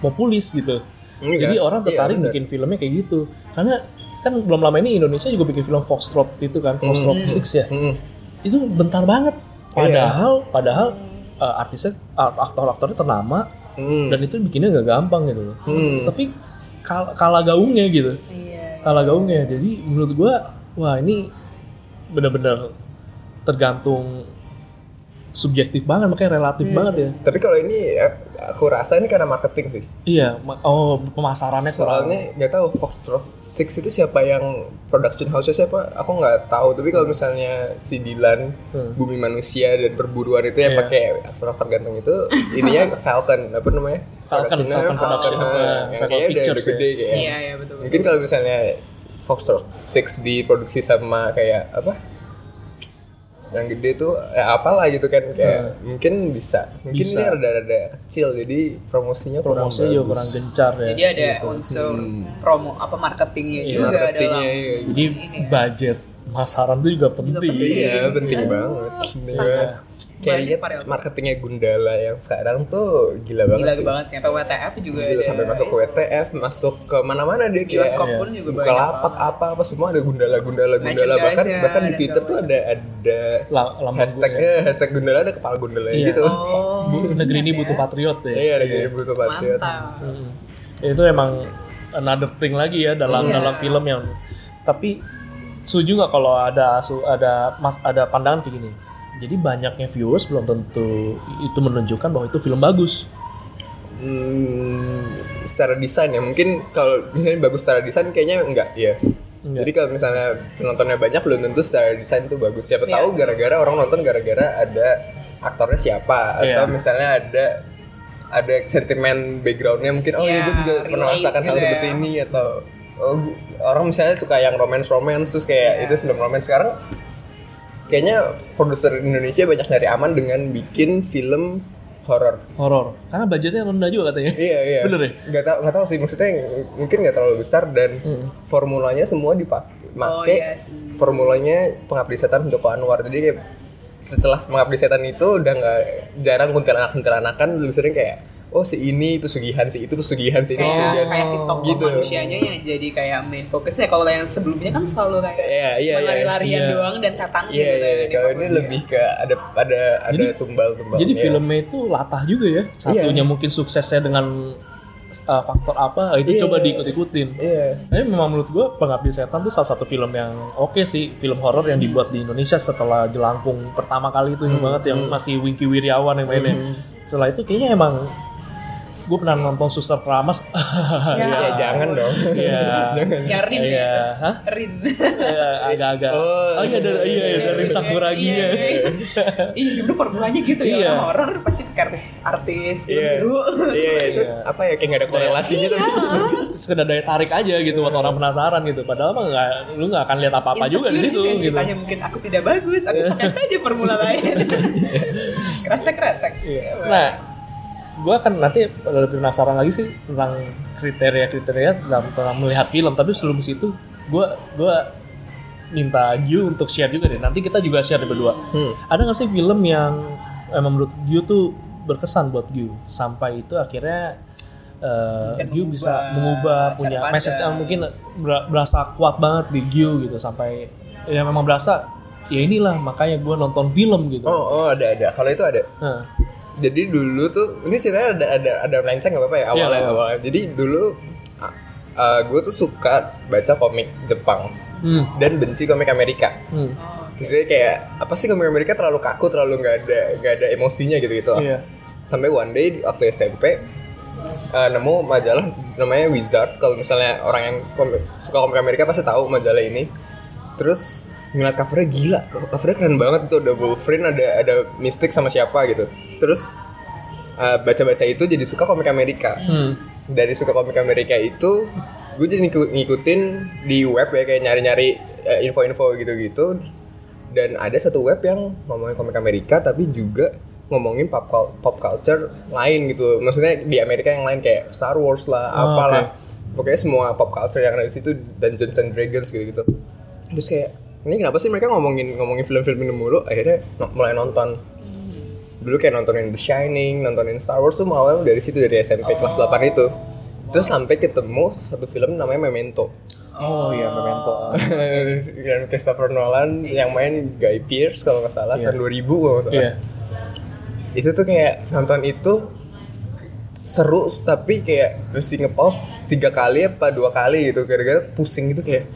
populis gitu. Enggak. Jadi orang Iya, tertarik bener. bikin filmnya kayak gitu. Karena kan belum lama ini Indonesia juga bikin film Foxtrot itu kan, Foxtrot Six ya. Mm-mm. Itu bentar banget. Iya. Padahal, padahal uh, artisnya, uh, aktor-aktornya ternama Mm. dan itu bikinnya nggak gampang gitu loh. Hmm. Tapi kal kalah gaungnya gitu iya kalah gaungnya jadi menurut gua wah ini benar-benar tergantung subjektif banget makanya relatif banget ya Tapi kalau ini ya, aku rasa ini karena marketing sih. iya oh pemasarannya Soalnya nggak tahu Foxtrot Six itu siapa yang production house siapa? Aku nggak tahu. Tapi kalau misalnya si Dilan, Bumi Manusia dan Perburuan itu yang Iya. pakai aktor-aktor ganteng itu, ininya *laughs* Falcon apa namanya? Falcon, Productionnya Falcon Production, ha, eh, yang Falcon kayaknya udah, udah gede kayak. iya iya betul betul. Mungkin kalau misalnya Foxtrot Six diproduksi sama kayak apa? Yang gede tuh ya apalah gitu kan kayak mungkin bisa. Mungkin Bisa. ini rada-rada kecil jadi promosinya kurang promosinya juga kurang gencar ya jadi ada unsur promo apa marketingnya Iya, juga marketingnya dalam iya. jadi budget pemasaran tuh juga penting. Iya, penting. banget. Iya. Kayaknya marketingnya Gundala yang sekarang tuh gila banget gila sih. banget sih sampai WTF juga Gila ada sampai masuk ke WTF, masuk ke mana-mana dia kayak bioskop pun juga buka banyak lapak apa apa semua ada Gundala Gundala Gundala. bahkan Merchandise-nya bahkan di Twitter tuh ada ada La- lambang hashtag gue eh, hashtag Gundala ada kepala Gundala Iya. gitu. oh *laughs* negeri ini butuh patriot ya. Iya, ada gini Bruce Patriot. mantap. Itu emang another thing lagi ya dalam Iya. dalam film yang tapi setuju nggak kalau ada ada mas ada pandangan kayak gini jadi banyaknya viewers belum tentu itu menunjukkan bahwa itu film bagus Hmm, secara desain ya mungkin kalau misalnya bagus secara desain kayaknya enggak ya. Enggak. Jadi kalau misalnya penontonnya banyak belum tentu secara desain itu bagus. Siapa Iya. tahu gara-gara orang nonton gara-gara ada aktornya siapa Iya. atau misalnya ada ada sentimen backgroundnya mungkin oh Iya, iya gue juga pernah merasakan hal gitu ya. seperti ini atau oh, orang misalnya suka yang romance romance terus kayak Iya. itu film romance sekarang kayaknya produser Indonesia banyak nyari aman dengan bikin film horor horor karena budgetnya rendah juga katanya Iya iya. *laughs* Bener ya? Gak tau nggak tahu sih maksudnya mungkin nggak terlalu besar dan formulanya semua dipakai. Oh, iya sih. formulanya pengabdi setan Joko Anwar. Jadi kayak setelah pengabdi setan itu udah nggak jarang kuntilanak kuntilanakan lebih sering kayak oh si ini pesugihan si itu pesugihan si ini kayak pesugihan kayak si tokoh gitu. manusianya yang jadi kayak main fokusnya kalau yang sebelumnya kan selalu kayak Iya, iya, iya. lari-larian Iya. doang dan setan Iya gitu iya. yang Kalau ini difokusin. lebih ke ada ada ada tumbal tumbal. jadi filmnya itu latah juga ya satunya mungkin suksesnya dengan uh, faktor apa itu Iya. coba diikut-ikutin Iya. Tapi memang menurut gue Pengabdi Setan tuh salah satu film yang oke sih film horor yang dibuat di Indonesia setelah Jelangkung pertama kali itu yang banget yang masih Wingky Wiryawan yang mainnya. Setelah itu kayaknya emang gue pernah nonton Suster Keramas. *laughs* Ya, jangan dong. Iya. *laughs* ya Rin Iya, hah? Rin Iya, agak-agak. Oh, Oh, iya dari iya, iya, dari Sakuraginya. iya gimana formulanya gitu Iya. ya orang horor pasti artis artis Iya. biru Iya iya, itu apa ya kayak nggak ada korelasinya tapi. Sekedar daya tarik aja gitu buat orang penasaran gitu. Padahal mah nggak, lu nggak akan lihat apa-apa juga di situ Insecure gitu. ceritanya mungkin aku tidak bagus aku *laughs* pakai saja formula lain kresek kresek Iya. Nah, gue akan nanti lebih penasaran lagi sih tentang kriteria-kriteria dalam tentang melihat film. Tapi sebelum situ, gue gue minta Gyu untuk share juga deh. Nanti kita juga share berdua. Hmm. Ada nggak sih film yang emang menurut Gyu tuh berkesan buat Gyu sampai itu akhirnya uh, Mungkin mengubah bisa mengubah punya pandang. message yang mungkin ber- berasa kuat banget di Gyu gitu sampai ya memang berasa ya inilah makanya gue nonton film gitu. Oh oh ada ada. Kalau itu ada. Nah, jadi dulu tuh ini ceritanya ada ada ada melenceng nggak apa-apa ya awalnya Iya, awalnya. Jadi dulu gue tuh suka baca komik Jepang Hmm. dan benci komik Amerika. Hmm. Maksudnya kayak apa sih komik Amerika terlalu kaku, terlalu nggak ada nggak ada emosinya gitu gitu. Iya. Sampai one day waktu SMP eh, nemu majalah namanya Wizard. Kalau misalnya orang yang komik, suka komik Amerika pasti tahu majalah ini. Terus ngeliat covernya gila, covernya keren banget itu ada Wolverine, ada ada Mystic sama siapa gitu. Terus eh, baca-baca itu jadi suka komik Amerika. Hmm. dari suka komik Amerika itu gue jadi ngikut- ngikutin di web ya kayak nyari-nyari eh, info-info gitu-gitu. Dan ada satu web yang ngomongin komik Amerika tapi juga ngomongin pop, pop culture lain gitu. Maksudnya di Amerika yang lain kayak Star Wars lah Oh, apalah. pokoknya semua pop culture yang ada di situ Dungeons and Dragons gitu-gitu. Terus kayak ini kenapa sih mereka ngomongin ngomongin film-film ini mulu akhirnya no- mulai nonton dulu kayak nontonin The Shining, nontonin Star Wars tuh awalnya dari situ dari SMP kelas 8 itu. Terus sampai ketemu satu film namanya Memento. Oh iya Memento. *laughs* Dan Christopher Nolan yang main Guy Pearce kalau nggak salah Iya. tahun 2000 kalau nggak salah. Iya. Itu tuh kayak nonton itu seru tapi kayak mesti nge-pause tiga kali apa dua kali gitu gara-gara pusing gitu kayak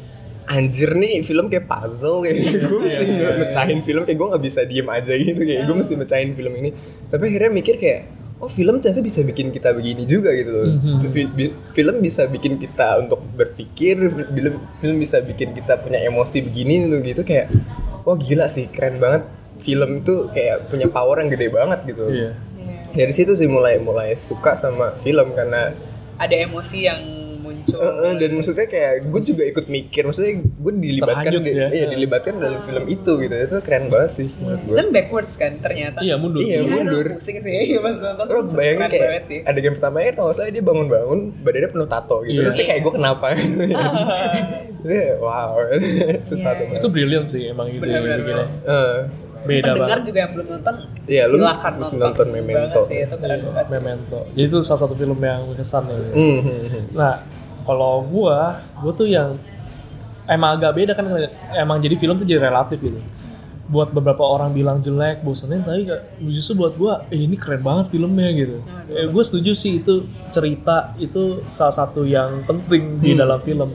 anjir nih film kayak puzzle kayak gue mesti iya, iya. mecahin film kayak gue nggak bisa diem aja gitu kayak. Gue mesti mecahin film ini. Tapi akhirnya mikir kayak oh film ternyata bisa bikin kita begini juga gitu loh. Mhm. Bi- film bisa bikin kita untuk berpikir film film bisa bikin kita punya emosi begini tuh gitu kayak wah gila sih keren banget. Film itu kayak punya power yang gede banget gitu Iya. dari situ sih mulai mulai suka sama film karena ada emosi yang muncul Eh, eh, dan maksudnya kayak gue juga ikut mikir maksudnya gue dilibatkan di- ya. iya dilibatkan dalam film itu gitu itu keren banget sih menurut gue kan backwards kan ternyata Iya mundur. Iya, Iya, mundur. itu pusing sih *laughs* pas nonton Lo bayangin kayak banget sih ada game pertama ya kalau nggak salah dia bangun-bangun badannya penuh tato gitu Iya. terus dia kayak gue kenapa *laughs* Iya, wow *laughs* sesuatu Iya. banget Itu brilliant sih emang ide Benar-benar. bikinnya. Eh, Beda pendengar banget. juga yang belum nonton Iya, lu silahkan mesti nonton, nonton Memento. sih itu keren banget sih. Memento. Jadi itu salah satu film yang berkesan ya. hmm, hmm, hmm. Nah, kalau gua, gua tuh yang emang agak beda kan emang jadi film tuh jadi relatif gitu. Buat beberapa orang bilang jelek, bosenin, tapi justru buat gua, eh, ini keren banget filmnya gitu. Eh, gue setuju sih itu cerita itu salah satu yang penting di dalam film.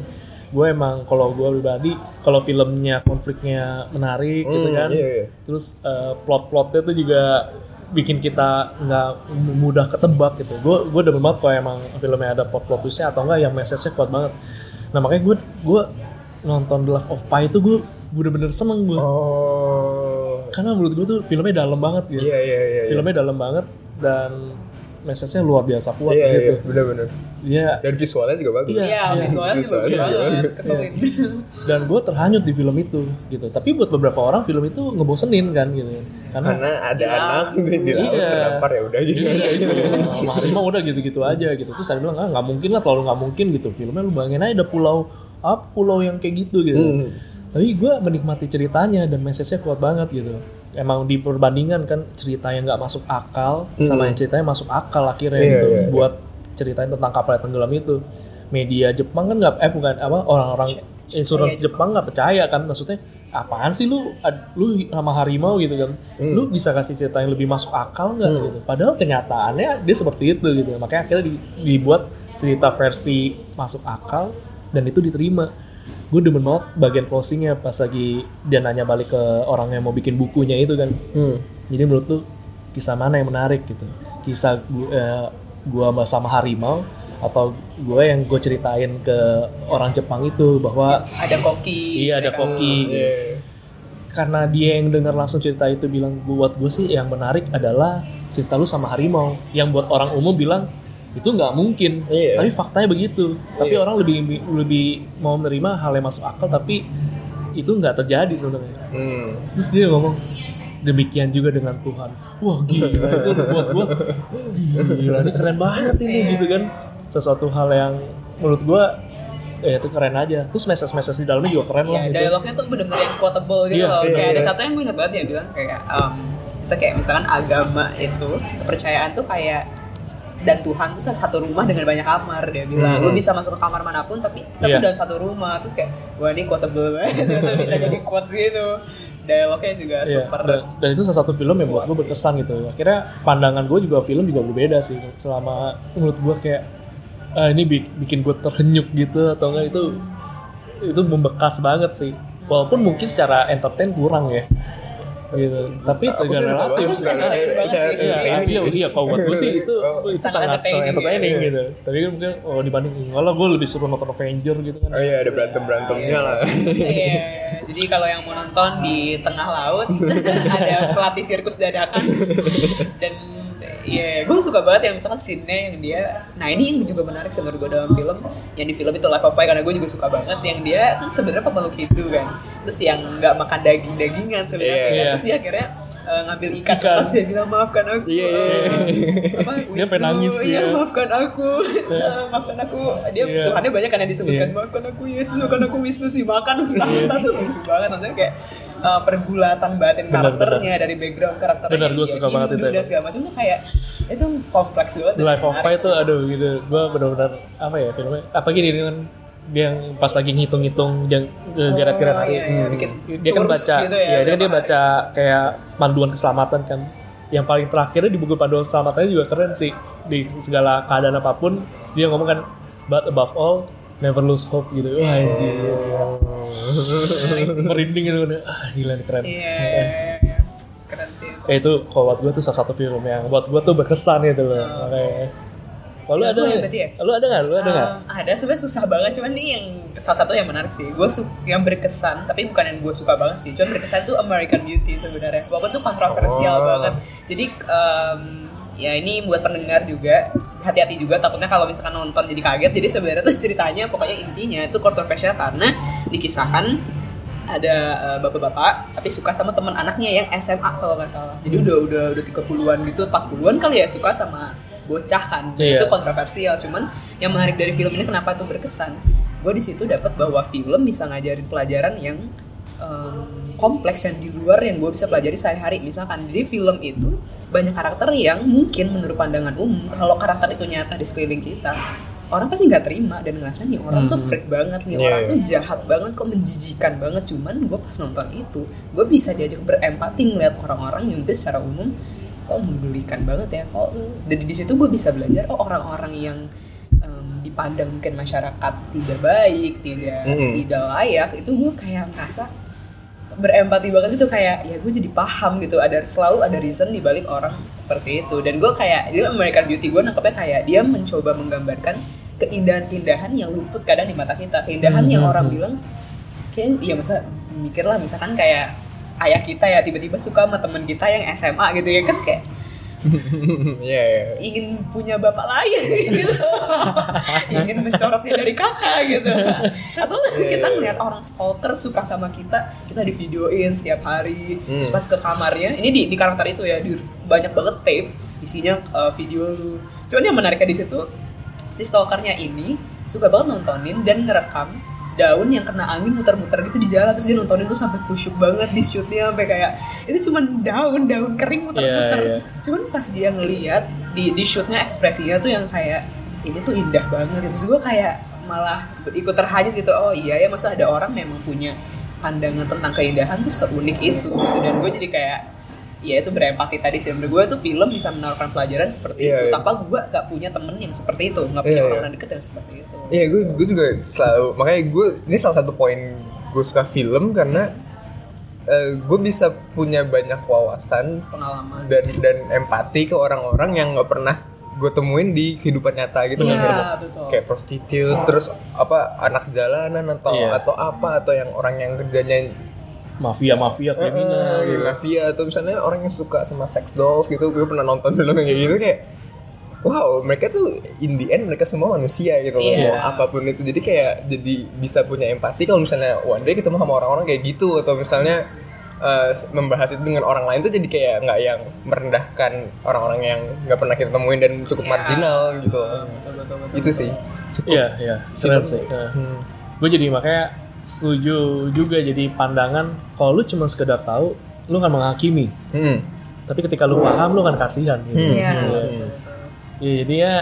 Gue emang kalau gua pribadi, kalau filmnya konfliknya menarik gitu Hmm, kan, iya, iya. terus eh, plot-plotnya tuh juga bikin kita nggak mudah ketebak gitu. Gue gue demen banget kalau emang filmnya ada plot plot twistnya atau enggak yang message-nya kuat banget. Nah makanya gue gue nonton The Love of Pi itu gue bener-bener seneng gue. oh Karena menurut gue tuh filmnya dalam banget gitu. iya iya iya iya Filmnya dalam banget dan message-nya luar biasa kuat iya di situ. iya benar-benar Iya. dan visualnya juga bagus Iya. Iya, visualnya juga Visualnya bagus juga banget, bagus. keselin. Dan gue terhanyut di film itu gitu. Tapi buat beberapa orang film itu ngebosenin kan gitu. Karena karena ada Iya. anak di, *laughs* di laut Iya. terdampar ya udah gitu aja gitu. sama harimau udah gitu-gitu aja gitu terus saya bilang ah nggak mungkin lah terlalu nggak mungkin gitu filmnya lu bayangin aja ada pulau apa pulau yang kayak gitu gitu Hmm. tapi gue menikmati ceritanya dan message-nya kuat banget gitu emang di perbandingan kan cerita yang nggak masuk akal sama yang ceritanya masuk akal akhirnya Iya, gitu iya, iya. buat ceritain tentang kapal yang tenggelam itu media Jepang kan nggak eh bukan apa orang-orang insurance Jepang nggak percaya kan maksudnya apaan sih lu? Lu sama harimau gitu kan? Lu bisa kasih cerita yang lebih masuk akal nggak gitu? Padahal kenyataannya dia seperti itu gitu. Makanya akhirnya di- dibuat cerita versi masuk akal dan itu diterima. Gue demen banget bagian closingnya pas lagi dia nanya balik ke orang yang mau bikin bukunya itu kan. Hmm. jadi menurut lu kisah mana yang menarik gitu? Kisah gua, eh, gua sama harimau atau gue yang gue ceritain ke orang Jepang itu bahwa ada koki iya ada koki. Iya. karena dia yang dengar langsung cerita itu bilang buat gue sih yang menarik adalah cerita lu sama harimau yang buat orang umum bilang itu nggak mungkin Iya. tapi faktanya begitu tapi Iya. orang lebih lebih mau menerima hal yang masuk akal tapi itu nggak terjadi sebenarnya Hmm. terus dia ngomong demikian juga dengan Tuhan wah gila itu buat gua gila ini keren banget ini gitu kan sesuatu hal yang menurut gua eh itu keren aja terus message message di dalamnya juga keren lah Iya, gitu. dialognya tuh bener-bener yang quotable gitu Iya, loh. iya, kayak ada iya. satu yang gue inget banget dia bilang kayak, um, bisa kayak misalkan agama itu, kepercayaan tuh kayak dan Tuhan tuh satu rumah dengan banyak kamar dia bilang lu bisa masuk ke kamar mana pun tapi tapi Iya. dalam satu rumah terus kayak wah ini quotable banget *laughs* Terus bisa jadi quotes gitu dialognya juga Iya, super dan, dan itu salah satu film yang buat gue berkesan gitu. Akhirnya pandangan gue juga film juga berbeda sih. Selama menurut gue kayak ah, ini bi- bikin gue terhenyuk gitu atau enggak itu itu membekas banget sih. Walaupun mungkin secara entertain kurang ya. Gitu. Tapi Aku juga relatif. sih sih. Iya, entertaining iya, gitu. iya, kalau buat gue sih *laughs* itu Oh. itu Sangat sangat entertaining, entertaining, iya. gitu. Tapi kan mungkin oh dibanding kalau gue lebih suka nonton Avenger gitu kan. Oh iya ada berantem berantemnya lah. Iya, jadi kalau yang mau nonton di tengah laut *laughs* ada pelatih sirkus dadakan dan Iya, gue suka banget yang misalkan scene-nya yang dia Nah ini yang juga menarik sebenarnya gue dalam film Yang di film itu Life of Pi karena gue juga suka banget Yang dia kan sebenarnya pemeluk Hindu kan Terus yang nggak makan daging-dagingan sebenarnya kan. Iya. Terus dia akhirnya eh, ngambil ikan, Ikan. Terus dia bilang maafkan aku Iya, iya, iya. Apa, Dia pengen nangis, Iya ya. maafkan aku Eh, *laughs* Maafkan aku Dia Iya. Tuhannya banyak kan yang disebutkan Iya. maafkan aku Yesus maafkan aku Wisnu sih makan *laughs* itu lucu banget maksudnya kayak uh, pergulatan batin Bener, karakternya dari background karakternya Bener, dia suka banget itu emang. segala macam tuh kayak itu kompleks banget The Life of Pi itu aduh gitu gue benar-benar apa ya filmnya apa gini dia kan dia yang pas lagi ngitung-ngitung yang eh, geret-geret Oh, hari iya, iya, Hmm. bikin dia kan baca gitu ya, ya, dia kan dia baca kayak panduan keselamatan kan. Yang paling terakhirnya di buku panduan keselamatannya juga keren sih. Di segala keadaan apa pun dia ngomong kan but above all never lose hope gitu. Wah anjir *laughs* merinding gitu ah gila nih keren. Iya iya, iya. keren sih itu. Ya itu kalau buat gue tuh salah satu film yang buat gue tuh berkesan gitu loh. Makanya kalau lu Ya, ada nggak? berarti ya? lu ada nggak? Lu ada nggak? Um, ada. Sebenarnya susah banget cuman ini yang salah satu yang menarik sih. Gue su yang berkesan tapi bukan yang gue suka banget sih. Cuman berkesan tuh American Beauty sebenarnya. Walaupun tuh kontroversial Oh. banget. Jadi um, ya ini buat pendengar juga hati-hati juga. Takutnya kalau misalkan nonton jadi kaget. Jadi sebenarnya tuh ceritanya pokoknya intinya itu kontroversial karena dikisahkan ada uh, bapak-bapak tapi suka sama teman anaknya yang SMA kalau nggak salah. Jadi udah udah udah 30-an gitu 40-an kali ya suka sama bocah kan. Iya. itu kontroversial cuman yang menarik dari film ini kenapa itu berkesan? Gue di situ dapat bahwa film bisa ngajarin pelajaran yang em, kompleks yang di luar yang gue bisa pelajari sehari-hari. Misalkan di film itu banyak karakter yang mungkin menurut pandangan umum kalau karakter itu nyata di sekeliling kita orang pasti nggak terima dan ngerasa nih orang tuh freak banget nih Iya, orang iya. tuh jahat banget kok menjijikan banget. Cuman gue pas nonton itu gue bisa diajak berempati ngeliat orang-orang yang mungkin secara umum kok menggelikan banget ya kok dari di situ gue bisa belajar oh orang-orang yang em, dipandang mungkin masyarakat tidak baik tidak Mm-mm. tidak layak itu gue kayak ngerasa berempati banget itu kayak ya gue jadi paham gitu ada selalu ada reason di balik orang seperti itu. Dan gue kayak dia American Beauty gue nangkepnya kayak dia mencoba menggambarkan keindahan-keindahan yang luput kadang di mata kita keindahan yang orang bilang kayak ya masa mikirlah misalkan kayak ayah kita ya tiba-tiba suka sama teman kita yang SMA gitu ya kan kayak *laughs* Iya, iya. ingin punya bapak lain. *laughs* Gitu. Ingin mencorotnya dari kakak gitu. Atau kita ngeliat orang stalker suka sama kita kita di videoin setiap hari. Terus pas ke kamarnya ini di, di karakter itu ya di, banyak banget tape isinya uh, video. Lu cuman yang menariknya di situ si stalkernya ini suka banget nontonin dan ngerekam daun yang kena angin muter-muter gitu di jalan terus dia nontonin tuh sampai kusyuk banget di shootnya sampai kayak itu cuman daun daun kering muter-muter. Iya, iya. cuman pas dia ngeliat di di shootnya ekspresinya tuh yang kayak ini tuh indah banget terus gue kayak malah ikut terhanyut gitu oh iya ya masa ada orang memang punya pandangan tentang keindahan tuh seunik itu gitu. Dan gue jadi kayak ya itu berempati tadi sih menurut gue tuh film bisa menawarkan pelajaran seperti Iya, itu iya. tanpa gue gak punya temen yang seperti itu nggak punya Iya, orang iya. deket yang seperti itu Iya, gue gue juga selalu makanya gue ini salah satu poin gue suka film karena eh, gue bisa punya banyak wawasan pengalaman dan dan empati ke orang-orang yang nggak pernah gue temuin di kehidupan nyata gitu Iya, kan Kayak- betul. kayak prostitute terus apa anak jalanan atau Iya. atau apa atau yang orang yang kerjanya mafia mafia kriminal eh, gitu. mafia atau misalnya orang yang suka sama sex dolls gitu gue pernah nonton film yang kayak gitu kayak wow mereka tuh in the end mereka semua manusia gitu loh mau apa pun itu jadi kayak jadi bisa punya empati kalau misalnya one day ketemu sama orang-orang kayak gitu atau misalnya eh, membahas itu dengan orang lain tuh jadi kayak nggak yang merendahkan orang-orang yang nggak pernah kita temuin dan cukup Iya. marginal gitu betul, betul, betul. itu sih cukup Iya, iya, keren sih. Hmm. Gue jadi makanya setuju juga jadi pandangan kalau lu cuma sekedar tahu, lu kan menghakimi. Hmm. Tapi ketika lu paham, lu kan kasihan. Gitu. Iya, Iya. betul, betul. Ya, jadi ya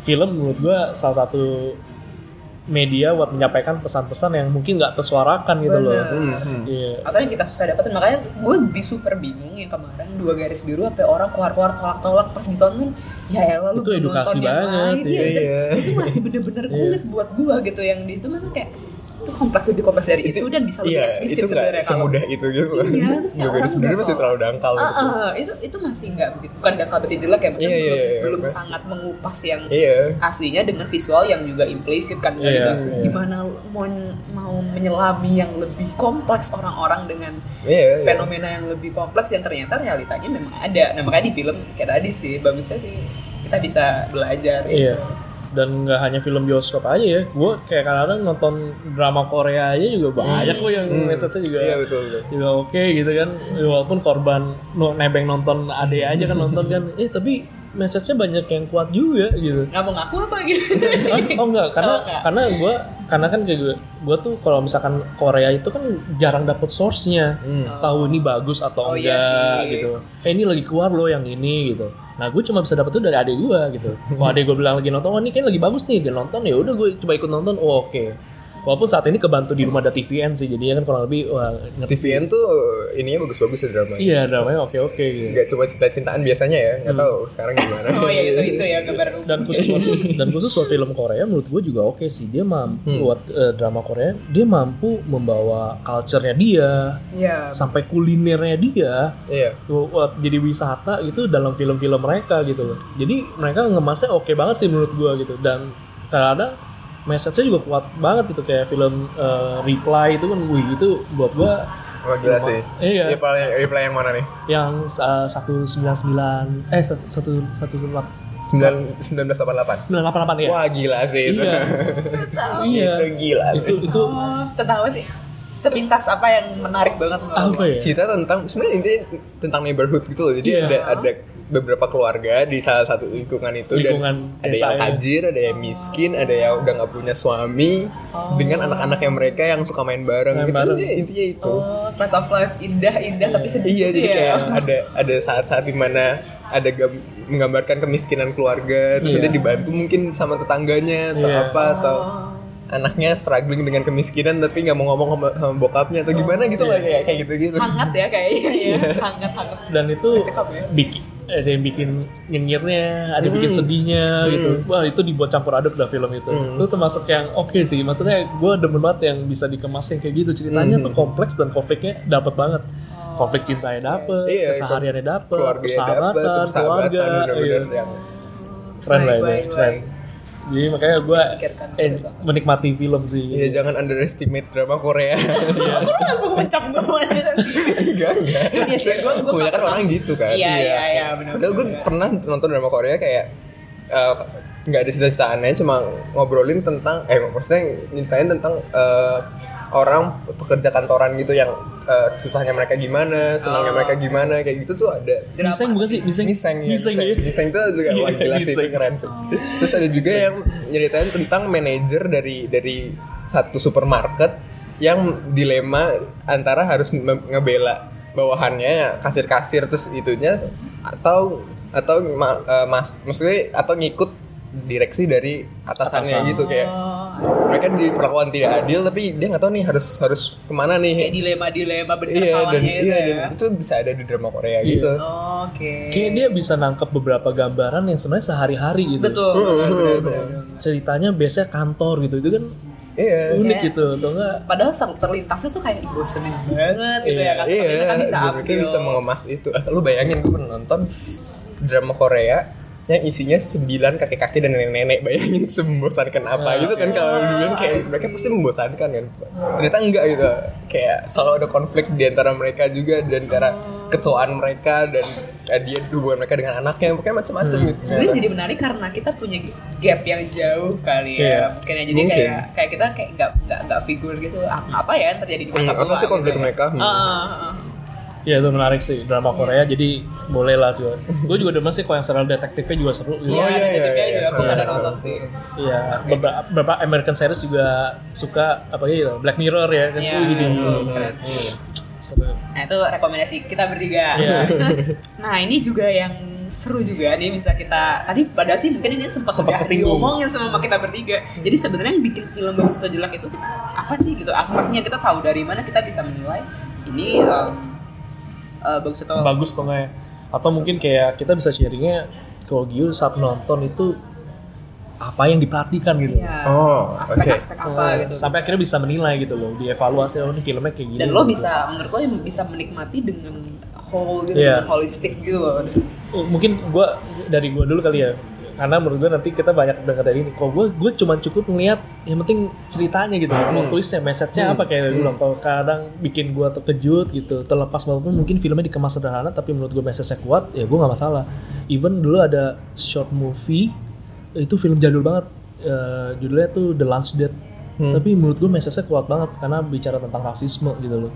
film menurut gua salah satu media buat menyampaikan pesan-pesan yang mungkin nggak tersuarakan gitu loh. Bener. Hmm, hmm. Iya. atau yang kita susah dapetin makanya gue lebih super bingung yang kemarin dua garis biru sampai orang keluar-keluar tolak-tolak pas ditonton ya elah lu Itu edukasi yang banget, lain. iya. Iya, dan Iya. itu masih bener-bener kulit buat gue gitu yang di situ maksudnya kayak itu kompleks lebih kompleks dari itu, dan bisa lebih Iya, eksplisit itu sebenarnya kalau- semudah itu gitu. Iya, terus kayak Juga orang sebenarnya masih terlalu dangkal gitu. ah, itu itu masih nggak begitu bukan dangkal berarti jelek ya maksudnya Iya, iya, belum, iya, belum iya. sangat mengupas yang Iya. aslinya dengan visual yang juga implisit kan Iya, gitu. Iya. gimana mau mau menyelami yang lebih kompleks orang-orang dengan Iya. iya. fenomena yang lebih kompleks yang ternyata realitanya memang ada. Nah makanya di film kayak tadi sih bagusnya sih kita bisa belajar. Iya. Dan nggak hanya film bioskop aja ya, gue kayak kadang-kadang nonton drama Korea aja juga banyak kok yang message-nya juga Iya betul betul. juga oke gitu kan walaupun korban no, nebeng nonton ade aja kan nonton kan eh tapi message-nya banyak yang kuat juga gitu Nggak mau ngaku apa gitu? Hah? oh enggak karena Oh, enggak. karena gue karena kan kayak gue gue tuh kalau misalkan Korea itu kan jarang dapet source-nya tahu ini bagus atau Oh, iya enggak sih. gitu eh ini lagi keluar loh yang ini gitu nah gue cuma bisa dapet tuh dari adik gue gitu. Kalau adik gue bilang lagi nonton wah ini kan lagi bagus nih dia nonton. Ya udah gue coba ikut nonton. Oh oke walaupun saat ini kebantu di rumah ada TVN sih jadinya kan kurang lebih wah ngerti TVN tuh ininya bagus-bagus ya dramanya. Iya, dramanya oke-oke gitu. Gak cuma cinta-cintaan biasanya ya, nggak tahu sekarang gimana. oh ya itu itu ya gambar *laughs* Dan khusus buat, dan khusus buat film Korea menurut gue juga oke sih. Dia mampu buat eh, drama Korea, dia mampu membawa culture-nya dia Iya. sampai kulinernya dia Iya. buat jadi wisata gitu dalam film-film mereka gitu loh. Jadi mereka ngemasnya oke banget sih menurut gue gitu. Dan kadang message-nya juga kuat banget gitu kayak film eh, Reply itu kan wih itu buat gue Wah gila sih. Iya. Reply, reply yang mana nih? yang eh, satu sembilan sembilan eh satu satu satu Sembilan 1988. sembilan delapan delapan ya Wah gila sih itu. Iya. *laughs* iya itu gila itu sih. itu Oh, tentang apa sih? Sepintas apa yang menarik banget apa ya Cerita tentang sebenarnya intinya tentang neighborhood gitu loh. Jadi Iya. ada ada beberapa keluarga di salah satu lingkungan itu Lingkungan dan ada yang ya. tajir, ada yang miskin, ada yang udah nggak punya suami dengan anak-anaknya mereka yang suka main bareng. Main itu bareng. sih intinya itu. Oh, slice of life indah indah tapi sedih Iya, gitu jadi ya. kayak *laughs* ada ada saat-saat di mana ada gam- menggambarkan kemiskinan keluarga, terus Iya. dia dibantu mungkin sama tetangganya atau Iya. apa atau anaknya struggling dengan kemiskinan tapi nggak mau ngomong sama, sama bokapnya atau gimana gitu lah kayak kayak gitu-gitu. hangat ya kayaknya Iya. ya. hangat hangat. dan itu Cekap ya. bikin ada yang bikin nyengirnya, ada yang bikin sedihnya gitu. Wah itu dibuat campur aduk dah film itu. Itu termasuk yang oke sih. Maksudnya gue demen banget yang bisa dikemas yang kayak gitu. Ceritanya tuh kompleks dan konfliknya dapet banget. Konflik cintanya dapet, Iya, kesehariannya dapet, persahabatan, keluarga, bener-bener iya. yang keren lah itu, keren. Jadi makanya gue eh, menikmati film sih. Iya jangan underestimate drama Korea. *laughs* langsung mencap gue enggak enggak. Iya sih, gua- gua Kebanyakan paham. orang gitu kan. iya iya iya benar Padahal gue pernah nonton drama Korea kayak eh, nggak ada cita-citaannya cuma ngobrolin tentang eh maksudnya nyeritain tentang eh, orang pekerja kantoran gitu yang eh, susahnya mereka gimana, senangnya Oh. mereka gimana kayak gitu tuh ada Miseng bukan sih? Miseng. Miseng ya, Miseng Miseng. Miseng tuh juga Iya, wah gila sih, itu keren sih. Terus ada juga yang nyeritain tentang manajer dari dari satu supermarket yang dilema antara harus ngebela bawahannya kasir-kasir terus itunya atau atau ma- eh, mas maksudnya atau ngikut direksi dari atasannya Atasan. gitu kayak mereka diperlakukan tidak adil tapi dia nggak tahu nih harus harus ke mana nih kayak dilema dilema bener iya dan salahnya itu iya ya. dan itu bisa ada di drama Korea Iya. gitu Oh, oke Kayak dia bisa nangkep beberapa gambaran yang sebenarnya sehari-hari gitu. betul benar, benar, benar. Ceritanya biasanya kantor gitu. Itu kan iya unik Kayak- gitu, atau enggak? padahal terlintasnya tuh kayak bosenin banget gitu Iya, ya kan iya, tapi mereka bisa bisa mengemas itu. *laughs* Lu bayangin gue nonton drama Korea yang isinya sembilan kakek-kakek dan nenek-nenek bayangin sembosankan apa Ah. gitu kan kalau dulu kayak mereka pasti membosankan kan ternyata enggak gitu kayak selalu ada konflik di antara mereka juga dan antara ketuaan mereka dan eh, dia hubungan mereka dengan anaknya pokoknya macam-macam Hmm. gitu ternyata. jadi menarik karena kita punya gap yang jauh kali ya. Mungkin ya jadi Mungkin. kayak kayak kita kayak nggak nggak nggak figur gitu apa, ya yang terjadi di masa Hmm, apa sih konflik gitu. mereka? Hmm. Ah, ah, ah. Ya itu menarik sih drama Korea. Jadi boleh lah juga. Gue juga demen sih kalau yang serial detektifnya juga seru. Gitu. Iya, iya, detektifnya iya, juga aku iya. nggak ada nonton sih. Iya, beberapa, beberapa American series juga suka apa gitu, Black Mirror ya kan. Iya, keren. Iya. Seru. Nah itu rekomendasi kita bertiga. Iya. *laughs* nah ini juga yang seru juga nih bisa kita tadi pada sih mungkin ini sempat Sempat kesinggung. diomongin sama kita bertiga. Jadi sebenarnya yang bikin film bagus atau jelek itu kita apa sih gitu aspeknya kita tahu dari mana kita bisa menilai ini em, eh, bagus atau bagus atau enggak ya atau mungkin kayak kita bisa sharingnya kalau Gio saat nonton itu apa yang diperhatikan gitu ya, Oh, aspek-aspek apa Eh, gitu. sampai akhirnya bisa menilai gitu loh dievaluasi oh ini filmnya kayak gini dan lo gitu. bisa menurut lo yang bisa menikmati dengan whole gitu Iya. dengan holistic gitu loh. Oh, mungkin gua dari gua dulu kali ya karena menurut gua nanti kita banyak dengar dari ini. Kalau gua gua cuma cukup ngeliat yang penting ceritanya gitu. Plot twistnya message-nya apa kayak dulu kalau kadang bikin gua terkejut gitu terlepas walaupun mungkin filmnya dikemas sederhana tapi menurut gua message-nya kuat ya gua nggak masalah. Even dulu ada short movie itu film jadul banget. Eh, judulnya tuh The Lunch Date tapi menurut gua message-nya kuat banget karena bicara tentang rasisme gitu loh.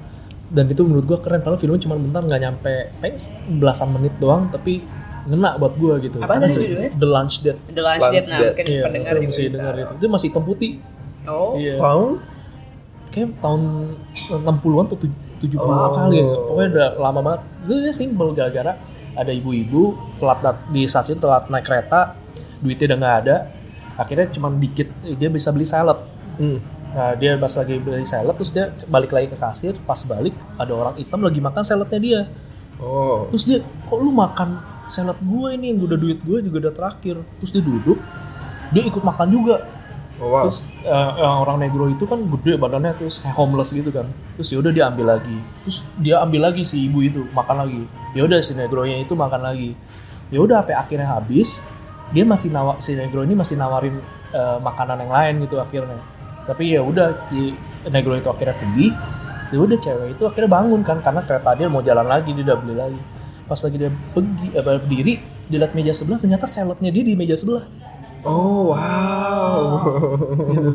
Dan itu menurut gua keren karena filmnya cuma bentar nggak nyampe kayak belasan menit doang tapi ngena buat gua gitu Apa tadi judulnya? The Lunch Date The Last Date nah mungkin iya pendengar itu juga mesti bisa. dengar itu itu masih hitam putih Oh, iya Tahun? kayak tahun 60-an atau 70-an kali ya. Pokoknya udah lama banget. Itu ya simple gara-gara ada ibu-ibu telat di stasiun telat naik kereta, duitnya udah nggak ada. Akhirnya cuma dikit dia bisa beli salad. Hmm. Nah, dia pas lagi beli salad terus dia balik lagi ke kasir, pas balik ada orang hitam lagi makan saladnya dia. Oh. Terus dia, kok lu makan salad gue ini yang udah duit gue juga udah terakhir. Terus dia duduk, dia ikut makan juga. Oh, wow. Terus yang orang negro itu kan gede badannya terus kayak homeless gitu kan. Terus yaudah dia ambil lagi. Terus dia ambil lagi si ibu itu makan lagi. Yaudah si negronya itu makan lagi. Yaudah sampai akhirnya habis. Dia masih nawa si negro ini masih nawarin eh, makanan yang lain gitu akhirnya. Tapi ya udah si negro itu akhirnya pergi. Ya udah cewek itu akhirnya bangun kan karena kereta dia mau jalan lagi dia udah beli lagi. Pas lagi dia pergi eh, berdiri dia lihat meja sebelah ternyata saladnya dia di meja sebelah. Oh, wow.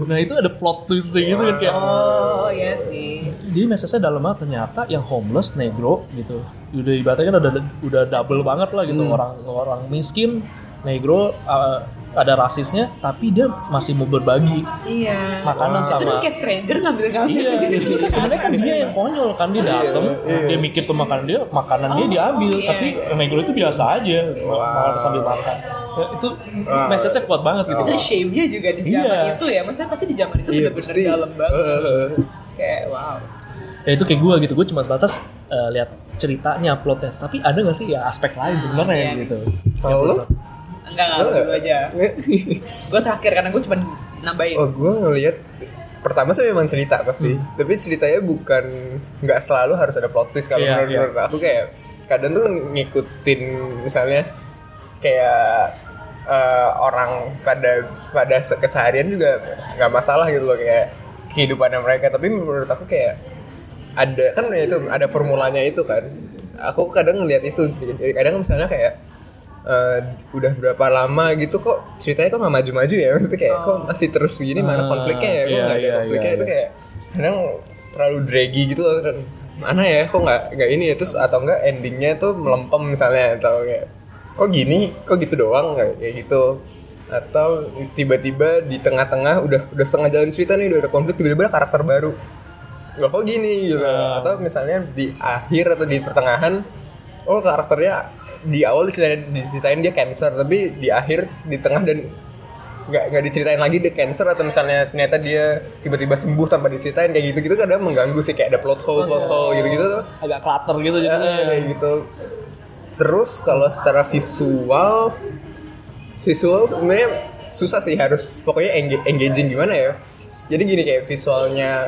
Nah itu ada plot twist gitu kan kayak oh ya sih. jadi message-nya dalam banget ternyata yang homeless negro gitu udah ibaratnya kan udah udah double banget lah gitu orang orang miskin negro uh, ada rasisnya tapi dia masih mau berbagi Iya. makanan Itu sama kan kayak stranger ngambil ngambil. iya sebenarnya kan dia yang konyol kan dia dateng dia mikir tuh makanan dia makanan dia diambil iya. tapi negro itu biasa aja makan sambil makan Ya, itu message-nya kuat banget gitu Itu shame-nya juga di zaman Iya. itu ya. Maksudnya pasti di zaman itu Iya, bener-bener pasti. dalam banget. *laughs* Kayak wow. ya itu kayak gue gitu gue cuma batas uh, lihat ceritanya plotnya tapi ada gak sih ya aspek lain sebenarnya Iya. gitu Kalau lo? Enggak enggak Enggak. gue aja. *laughs* Gue terakhir karena gue cuma nambahin. Oh, gue ngelihat pertama sih memang cerita pasti, Hmm. tapi ceritanya bukan nggak selalu harus ada plot twist kalau Iya, menurut, iya. menurut aku kayak kadang tuh ngikutin misalnya kayak eh, orang pada pada se- keseharian juga nggak masalah gitu loh kayak kehidupannya mereka tapi menurut aku kayak ada kan itu ada formulanya itu kan aku kadang ngeliat itu sih kadang misalnya kayak eh, udah berapa lama gitu kok ceritanya kok nggak maju-maju ya? Maksudnya kayak kok masih terus begini mana Ah, konfliknya ya? Kok iya, nggak ada iya, konfliknya? iya, itu iya. kayak kadang terlalu draggy gitu loh mana ya kok nggak nggak ini ya? Terus atau enggak endingnya tuh melempem misalnya atau kayak kok gini kok gitu doang kayak kayak gitu. Atau tiba-tiba di tengah-tengah udah udah setengah jalan cerita nih udah ada konflik tiba-tiba karakter baru. Nggak kok gini gitu. Ah. atau misalnya di akhir atau di pertengahan oh karakternya di awal diceritain, diceritain dia cancer tapi di akhir di tengah dan nggak nggak diceritain lagi dia cancer atau misalnya ternyata dia tiba-tiba sembuh tanpa diceritain kayak gitu gitu kadang mengganggu sih kayak ada plot hole plot hole gitu gitu tuh. Agak clutter gitu Ya, jadinya. kayak gitu. Terus kalau secara visual visual sebenarnya susah sih harus pokoknya engaging gimana ya? Jadi gini kayak visualnya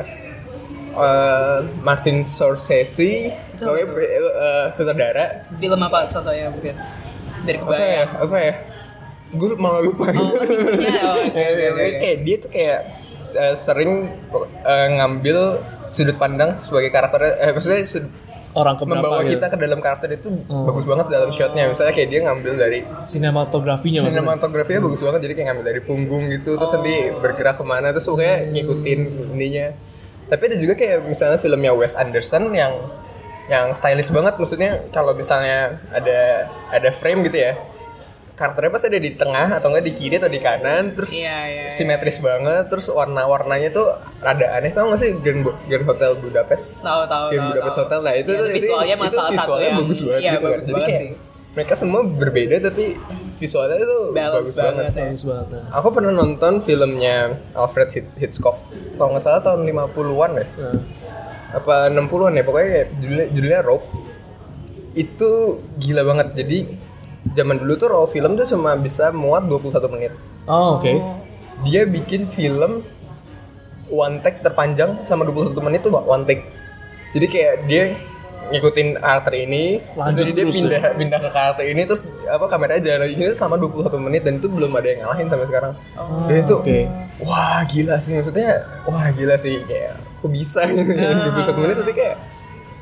eh, Martin Scorsese Betul, pokoknya eh, sutradara. Film apa contohnya mungkin? Dari apa ya? kebayang. apa ya? Gue malah lupa gitu Oh, tipenya, oh, *laughs* oke, Ya, oke, ya, oke. kayak dia tuh kayak eh, sering eh, ngambil sudut pandang sebagai karakter eh maksudnya sud- orang keberapa membawa gitu. kita ke dalam karakter itu bagus banget dalam shotnya. Misalnya kayak dia ngambil dari sinematografinya maksudnya? Sinematografinya bagus banget. Jadi kayak ngambil dari punggung gitu terus nanti bergerak ke mana terus pokoknya ngikutin ininya. Tapi ada juga kayak misalnya filmnya Wes Anderson yang yang stylish banget maksudnya kalau misalnya ada ada frame gitu ya karakternya pasti ada di tengah atau enggak di kiri atau di kanan terus Iya, iya, iya. simetris banget terus warna-warnanya tuh rada aneh tau gak sih Grand, Bo- Grand Hotel Budapest Tahu tahu Grand tahu. Budapest tahu. Hotel nah itu Iya, tuh itu visualnya itu masalah satu visualnya yang bagus banget iya, gitu kan bagus jadi banget kayak sih. mereka semua berbeda tapi visualnya tuh Balance bagus banget. banget. ya. bagus banget nah. Aku pernah nonton filmnya Alfred Hitch- Hitchcock. Kalau nggak salah tahun 50-an ya. Nah. Apa 60-an ya pokoknya judulnya, judulnya Rope. Itu gila banget. Jadi zaman dulu tuh roll film tuh cuma bisa muat 21 menit. oh oke Dia bikin film one take terpanjang sama 21 menit tuh one take. Jadi kayak dia ngikutin karakter ini, terus Lanjut jadi dia terus pindah pindah ke karakter ini terus apa kameranya jalan lagi sama 21 menit dan itu belum ada yang ngalahin sampai sekarang. dan itu oke. wah gila sih maksudnya wah gila sih kayak kok bisa *laughs* 21 menit tapi kayak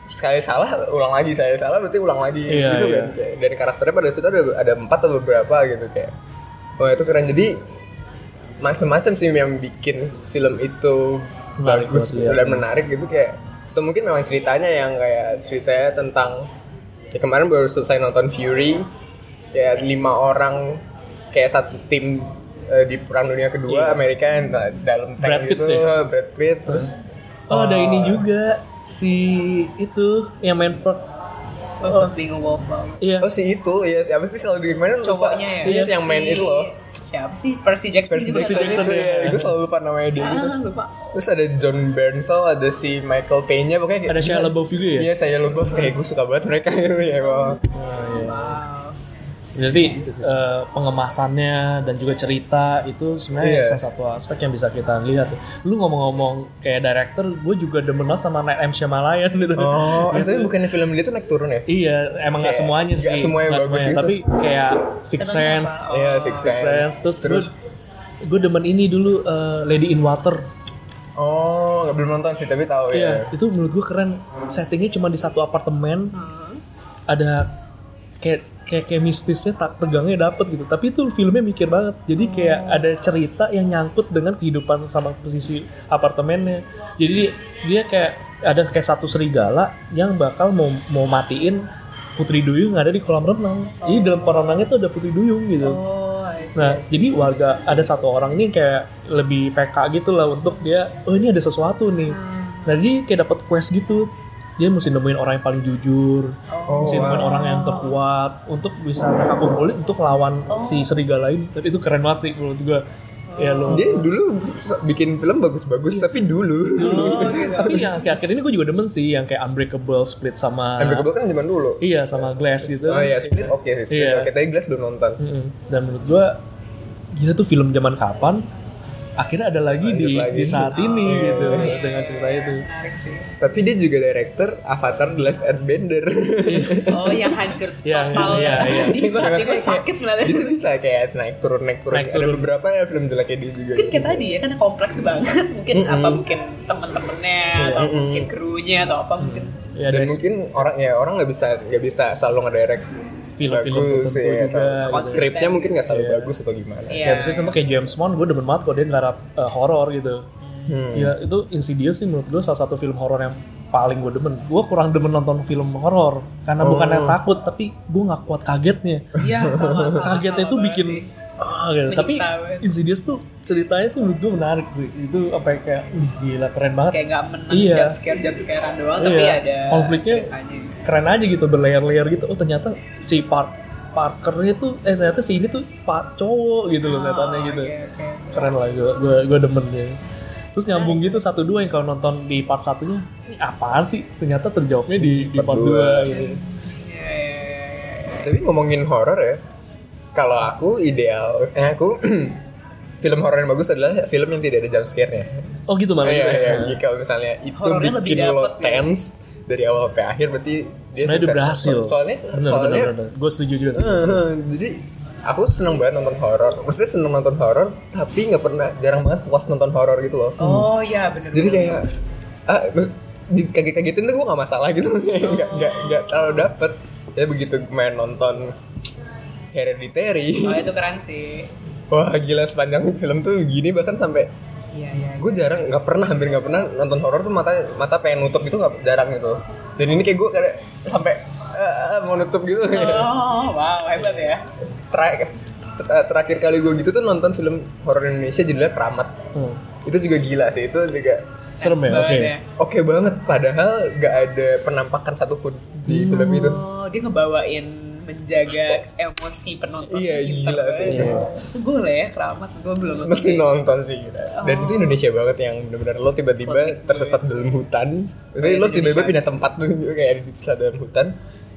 sekali salah ulang lagi saya salah berarti ulang lagi Iya, gitu iya. kan kayak dari karakternya pada situ ada ada empat atau beberapa gitu kayak wah itu keren jadi macam-macam sih yang bikin film itu Menarik bagus lihat. dan menarik gitu kayak atau mungkin memang ceritanya yang kayak ceritanya tentang ya kemarin baru selesai nonton Fury kayak lima orang kayak satu tim eh, di perang dunia kedua Iya. Amerika yang da- dalam tank Brad Pitt gitu ya? Brad Pitt terus oh ada ini juga si itu yang main per First of being a wallflower. iya oh si itu ya apa sih selalu lupa. Cowoknya ya. iya si yang main Si- itu loh Siapa sih? Percy Jackson Percy juga. Jackson, Percy Jackson, itu ya. ya gue selalu lupa namanya dia gitu Ah, lupa. terus ada John Bernthal ada si Michael Payne pokoknya kayak ada Shia LaBeouf juga ya iya saya LaBeouf kayak gue suka banget mereka gitu ya. Wow. Jadi eh, pengemasannya dan juga cerita itu sebenarnya Iya. salah satu aspek yang bisa kita lihat. Lu ngomong-ngomong kayak director, gue juga demen banget sama Night M Shyamalan *laughs* gitu. oh eh, tapi bukannya film dia tuh naik turun ya Iya, emang nggak semuanya sih. nggak semuanya nggak bagus gitu. Tapi kayak Six Sense, apa? Iya, Six Sense. Terus, Terus- gue demen ini dulu eh, Lady in Water. oh nggak belum nonton sih tapi tahu Iya, ya itu menurut gue keren. Settingnya cuma di satu apartemen. Hmm. Ada kayak kayak kayak mistisnya tak tegangnya dapet gitu. Tapi itu filmnya mikir banget. Jadi kayak ada cerita yang nyangkut dengan kehidupan sama posisi apartemennya. Jadi dia kayak ada kayak satu serigala yang bakal mau mau matiin Putri Duyung ada di kolam renang. Jadi dalam kolam renangnya tuh ada Putri Duyung gitu. Oh, I see. Nah, jadi warga ada satu orang ini kayak lebih PK gitu lah untuk dia, oh ini ada sesuatu nih. Nah, jadi kayak dapat quest gitu. Dia mesti nemuin orang yang paling jujur, Oh, mesti nemuin wow. orang yang terkuat untuk bisa mereka kumpulin untuk lawan si serigala ini. Tapi itu keren banget sih menurut gue. Ya lo. dia dulu bikin film bagus-bagus tapi dulu *laughs* Tapi yang kayak akhir ini gue juga demen sih yang kayak Unbreakable Split sama Unbreakable kan zaman dulu iya sama Glass gitu. oh iya Split oke sih Split Iya. oke tapi Glass belum nonton Mm-mm. Dan menurut gue gila tuh film zaman kapan akhirnya ada lagi Lanjut di lagi. di saat ini gitu iya. dengan cerita itu. Tapi dia juga director Avatar The Last Airbender Oh, yang hancur *laughs* Iya, total. iya, iya. Tiba-tiba sakit ngeliatnya. itu bisa kayak naik turun naik turun Naik ada turun. beberapa ya film jeleknya dia juga Mungkin kayak tadi ya kan kompleks banget. Mungkin apa mungkin temen-temennya atau Mm-mm. mungkin krunya atau apa mungkin. Ya, dan ada mungkin orang ya orang nggak bisa nggak bisa selalu ngedirect film-film tertentu ya, juga. gitu. skripnya mungkin nggak selalu Iya. bagus atau gimana Iya. Ya, biasanya kayak James Bond, gue demen banget kok dia garap uh, horor gitu. Hmm. Ya itu Insidious sih menurut gue salah satu film horor yang paling gue demen. Gue kurang demen nonton film horor karena Oh. bukan yang takut, tapi gue nggak kuat kagetnya. Iya, sama sama. Kagetnya itu bikin ah, gitu. Menyiksa Tapi. Insidious tuh ceritanya sih menurut gue menarik sih. Itu apa ya, kayak "Wih, gila keren banget. kayak gak menang Iya. jump scare jump scarean doang tapi Iya. ada Konfliknya ceritanya. keren aja gitu berlayer-layer gitu. Oh ternyata si Park Parkernya tuh eh ternyata si ini tuh pak cowok gitu loh setannya Oh, gitu. oke, oke. keren lah gue gue gue demen ya terus nyambung gitu satu dua yang kalau nonton di part satunya ini apaan sih ternyata terjawabnya di di part Part dua dua. gitu Iya, iya, iya, iya, iya. tapi ngomongin horor ya kalau aku ideal eh aku *clears throat* film horor yang bagus adalah film yang tidak ada jump scare-nya oh gitu malah iya, ya? iya. Jadi kalau misalnya itu Horornya lebih bikin lo dapet ya. tense dari awal sampai akhir berarti dia sebenarnya udah sukses. berhasil soalnya bener soalnya bener bener gue setuju juga. Eh, jadi aku seneng banget nonton horor maksudnya seneng nonton horor tapi nggak pernah jarang banget puas nonton horor gitu loh oh iya bener jadi bener. kayak ah dikaget-kagetin tuh gue gak masalah gitu *laughs* nggak nggak nggak terlalu dapet ya begitu main nonton Hereditary. Oh itu keren sih. Wah gila sepanjang film tuh gini bahkan sampai iya iya gue jarang nggak pernah hampir nggak pernah nonton horor tuh mata mata pengen nutup gitu nggak jarang gitu. Dan ini kayak gue kayak sampai eh, mau nutup gitu. Oh wow hebat ya. Terakhir ter- terakhir kali gue gitu tuh nonton film horor Indonesia judulnya Keramat. Hmm. itu juga gila sih itu juga serem ya Banget oke. ya. oke banget padahal nggak ada penampakan satupun di film itu. oh dia ngebawain menjaga emosi penonton Iya, gila sih. Iya. Boleh ya keramat gue belum nonton. mesti nonton sih kita. Dan Oh. itu Indonesia banget yang benar-benar lo tiba-tiba tersesat dalam hutan. Maksudnya lo tiba-tiba pindah tempat tuh kayak tersesat dalam hutan.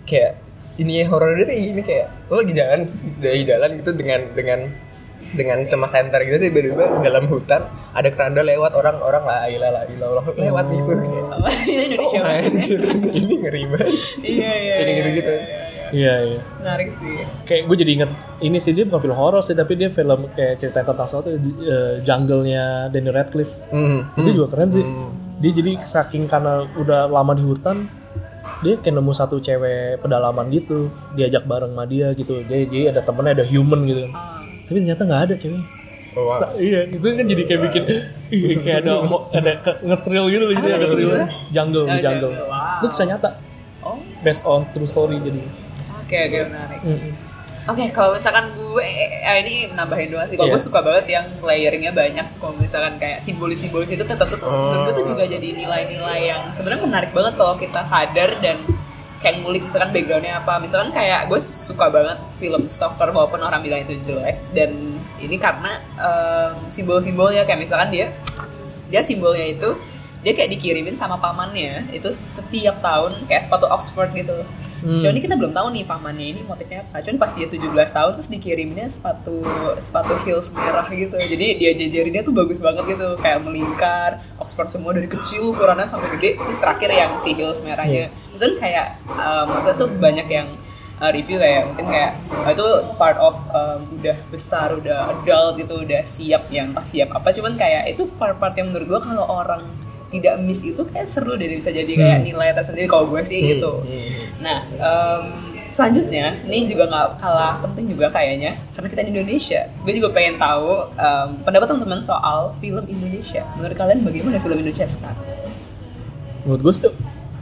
Kayak ini horornya tuh ini kayak lo lagi jalan dari jalan gitu dengan dengan dengan cemas center gitu tiba-tiba dalam hutan ada keranda lewat orang-orang lah ilah lah ilah lewat gitu kayak Oh, ini Indonesia oh anjir ini ngeri banget Iya iya. Jadi iya, gitu-gitu. iya, iya, iya. Iya iya. Menarik sih. Kayak gue jadi inget ini sih dia bukan film horor sih tapi dia film kayak cerita tentang suatu uh, jungle-nya Danny Radcliffe. Hmm. Itu juga keren sih. Dia jadi saking karena udah lama di hutan dia kayak nemu satu cewek pedalaman gitu diajak bareng sama dia gitu jadi, jadi ada temennya ada human gitu. Tapi ternyata nggak ada cewek Oh, wow. Sa- iya itu kan jadi kayak bikin ih, kayak ada ada ke- nge-thrill gitu loh jadi ada judulnya? jungle Oh, di jungle wow. itu kisah nyata Oh, based on true story jadi oke oke menarik. Mm-mm. Oke, kalau misalkan gue, eh, ini nambahin doang sih. Kalau Iya. gue suka banget yang layeringnya banyak. Kalau misalkan kayak simbolis-simbolis itu tetap tuh, menurut gue tuh juga jadi nilai-nilai yang sebenarnya menarik banget kalau kita sadar dan kayak ngulik misalkan backgroundnya apa. Misalkan kayak gue suka banget film Stalker walaupun orang bilang itu jelek dan ini karena em, simbol-simbolnya kayak misalkan dia dia simbolnya itu dia kayak dikirimin sama pamannya itu setiap tahun kayak sepatu Oxford gitu. Hmm. Cuman ini kita belum tahu nih pamannya ini motifnya apa. Cuman pas dia 17 tahun terus dikiriminnya sepatu sepatu heels merah gitu. Jadi dia jajarinnya tuh bagus banget gitu, kayak melingkar, Oxford semua dari kecil ukurannya sampai gede. Terus terakhir yang si heels merahnya. Terus kan kayak um, maksudnya tuh banyak yang uh, review kayak mungkin kayak uh, itu part of um, udah besar, udah adult gitu, udah siap yang entah siap apa. Cuman kayak itu part-part yang menurut gua kalau orang tidak miss itu kayak seru deh bisa jadi kayak nilai tersendiri kalau gue sih gitu. Nah, em, selanjutnya ini juga nggak kalah penting juga kayaknya karena kita di Indonesia. Gue juga pengen tahu em, pendapat teman-teman soal film Indonesia. Menurut kalian bagaimana film Indonesia sekarang? menurut gue sih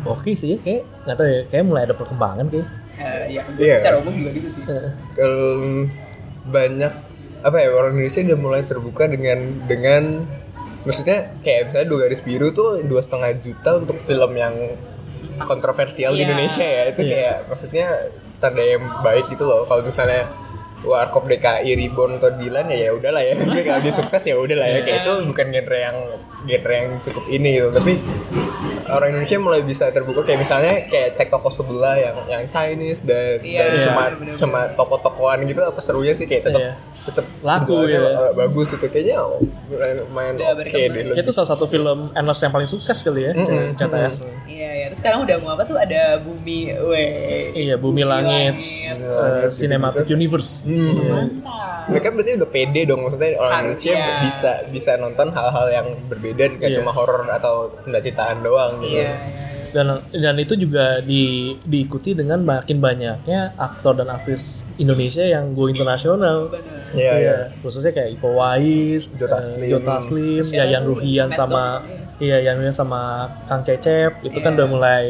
oke sih ya kayak nggak tahu ya kayak mulai ada perkembangan kayak Eh, ya, Iya. secara umum juga gitu sih. Em, banyak apa ya orang Indonesia udah mulai terbuka dengan dengan maksudnya kayak misalnya dua garis biru tuh dua setengah juta untuk film yang kontroversial di Iya. Indonesia ya. Itu Iya. kayak maksudnya tanda yang baik gitu loh. Kalau misalnya Warkop DKI Reborn atau Dilan ya ya udahlah ya. Kalau *laughs* dia sukses ya udahlah ya. Kayak itu bukan genre yang genre yang cukup ini gitu. Tapi orang Indonesia mulai bisa terbuka kayak misalnya kayak cek toko sebelah yang yang Chinese dan, Iya, dan iya, cuma bener-bener. cuma toko-tokoan gitu apa serunya sih kayak tetap Iya. tetap Laku ya. eh, bagus itu kayaknya oh, lumayan Udah oke deh Kayak itu salah satu film endless yang paling sukses kali ya Mm-mm. CTS Iya, ya. Terus sekarang udah mau apa tuh ada bumi, weh. iya Bumi Langit Langit, eh, Cinematic Universe Hmm. Mantap. mereka berarti udah pede dong maksudnya orang Harusnya. Indonesia bisa bisa nonton hal-hal yang berbeda nggak Iya. cuma horor atau cinta-cintaan doang gitu Iya, iya. dan dan itu juga di, diikuti dengan makin banyaknya aktor dan aktris Indonesia yang go internasional. Iya, iya. khususnya kayak Iko Uwais, Jota eh, Slim. Jota Slim, Yayan? Ruhian sama iya Ruhian sama Kang Cecep itu kan Iya. udah mulai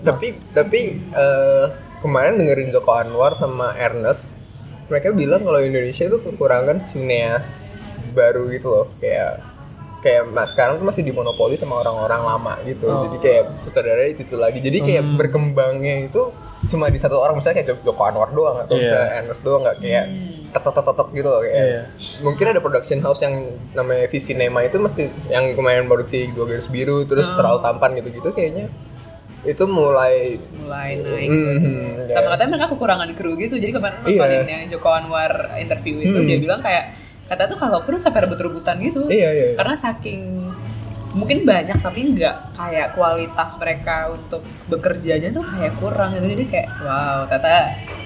tapi tapi eh, kemarin dengerin Joko Anwar sama Ernest mereka bilang kalau Indonesia itu kekurangan sineas baru gitu loh kayak kayak mas sekarang tuh masih dimonopoli sama orang-orang lama gitu Oh. jadi kayak sutradara itu, itu lagi jadi kayak Hmm. berkembangnya itu cuma di satu orang misalnya kayak Joko Anwar doang atau Iya. misalnya Ernest doang nggak kayak tetok-tetok gitu loh kayak Iya. mungkin ada production house yang namanya Visinema itu masih yang kemarin produksi dua garis biru terus terlalu tampan gitu-gitu kayaknya itu mulai Mulai naik. Mhm, sama kayak- katanya mereka kekurangan kru gitu jadi kemarin Iya. nontonin yang Joko Anwar interview itu dia bilang kayak kata tuh kalau kru sampai rebut-rebutan gitu Iya, iya, iya. karena saking mungkin banyak tapi nggak kayak kualitas mereka untuk bekerjanya tuh kayak kurang gitu jadi kayak wow kata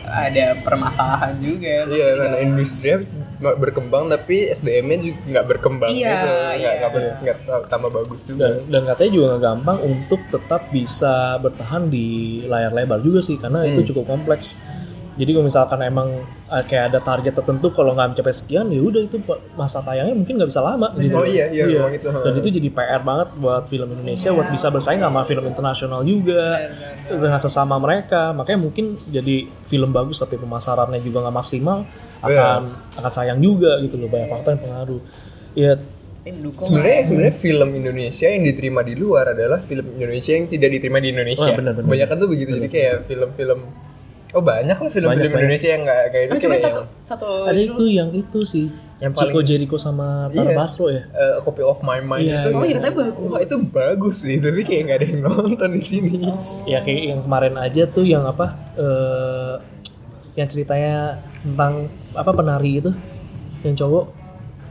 ada permasalahan juga Iya, di karena industrinya berkembang tapi SDM-nya juga nggak berkembang Iya, gitu, nggak iya. nggak tambah bagus juga. dan dan katanya juga nggak gampang untuk tetap bisa bertahan di layar lebar juga sih karena Hmm. itu cukup kompleks jadi kalau misalkan emang eh, kayak ada target tertentu kalau nggak mencapai sekian ya udah itu masa tayangnya mungkin nggak bisa lama gitu. Oh iya, iya, memang itu, dan itu jadi PR banget buat film Indonesia buat bisa bersaing sama film internasional juga. Dengan sesama mereka. Makanya mungkin jadi film bagus tapi pemasarannya juga nggak maksimal akan akan sayang juga gitu loh. Banyak faktor yang pengaruh. Ya Sebenarnya sebenarnya film Indonesia yang diterima di luar adalah film Indonesia yang tidak diterima di Indonesia. Oh, benar, benar. Kebanyakan tuh begitu. Jadi kayak film-film Oh banyak lah film-film Indonesia yang nggak kayak itu Oh, cuma kayak satu satu ada itu yang itu sih Yang Chico paling- Jericho sama Tara Iya. Basro ya eh, Copy of My Mind Iya, itu. Oh iya bagus. Wah itu bagus sih, tapi kayak nggak ada yang nonton di sini. *laughs* ya kayak yang kemarin aja tuh yang apa eh yang ceritanya tentang apa penari itu yang cowok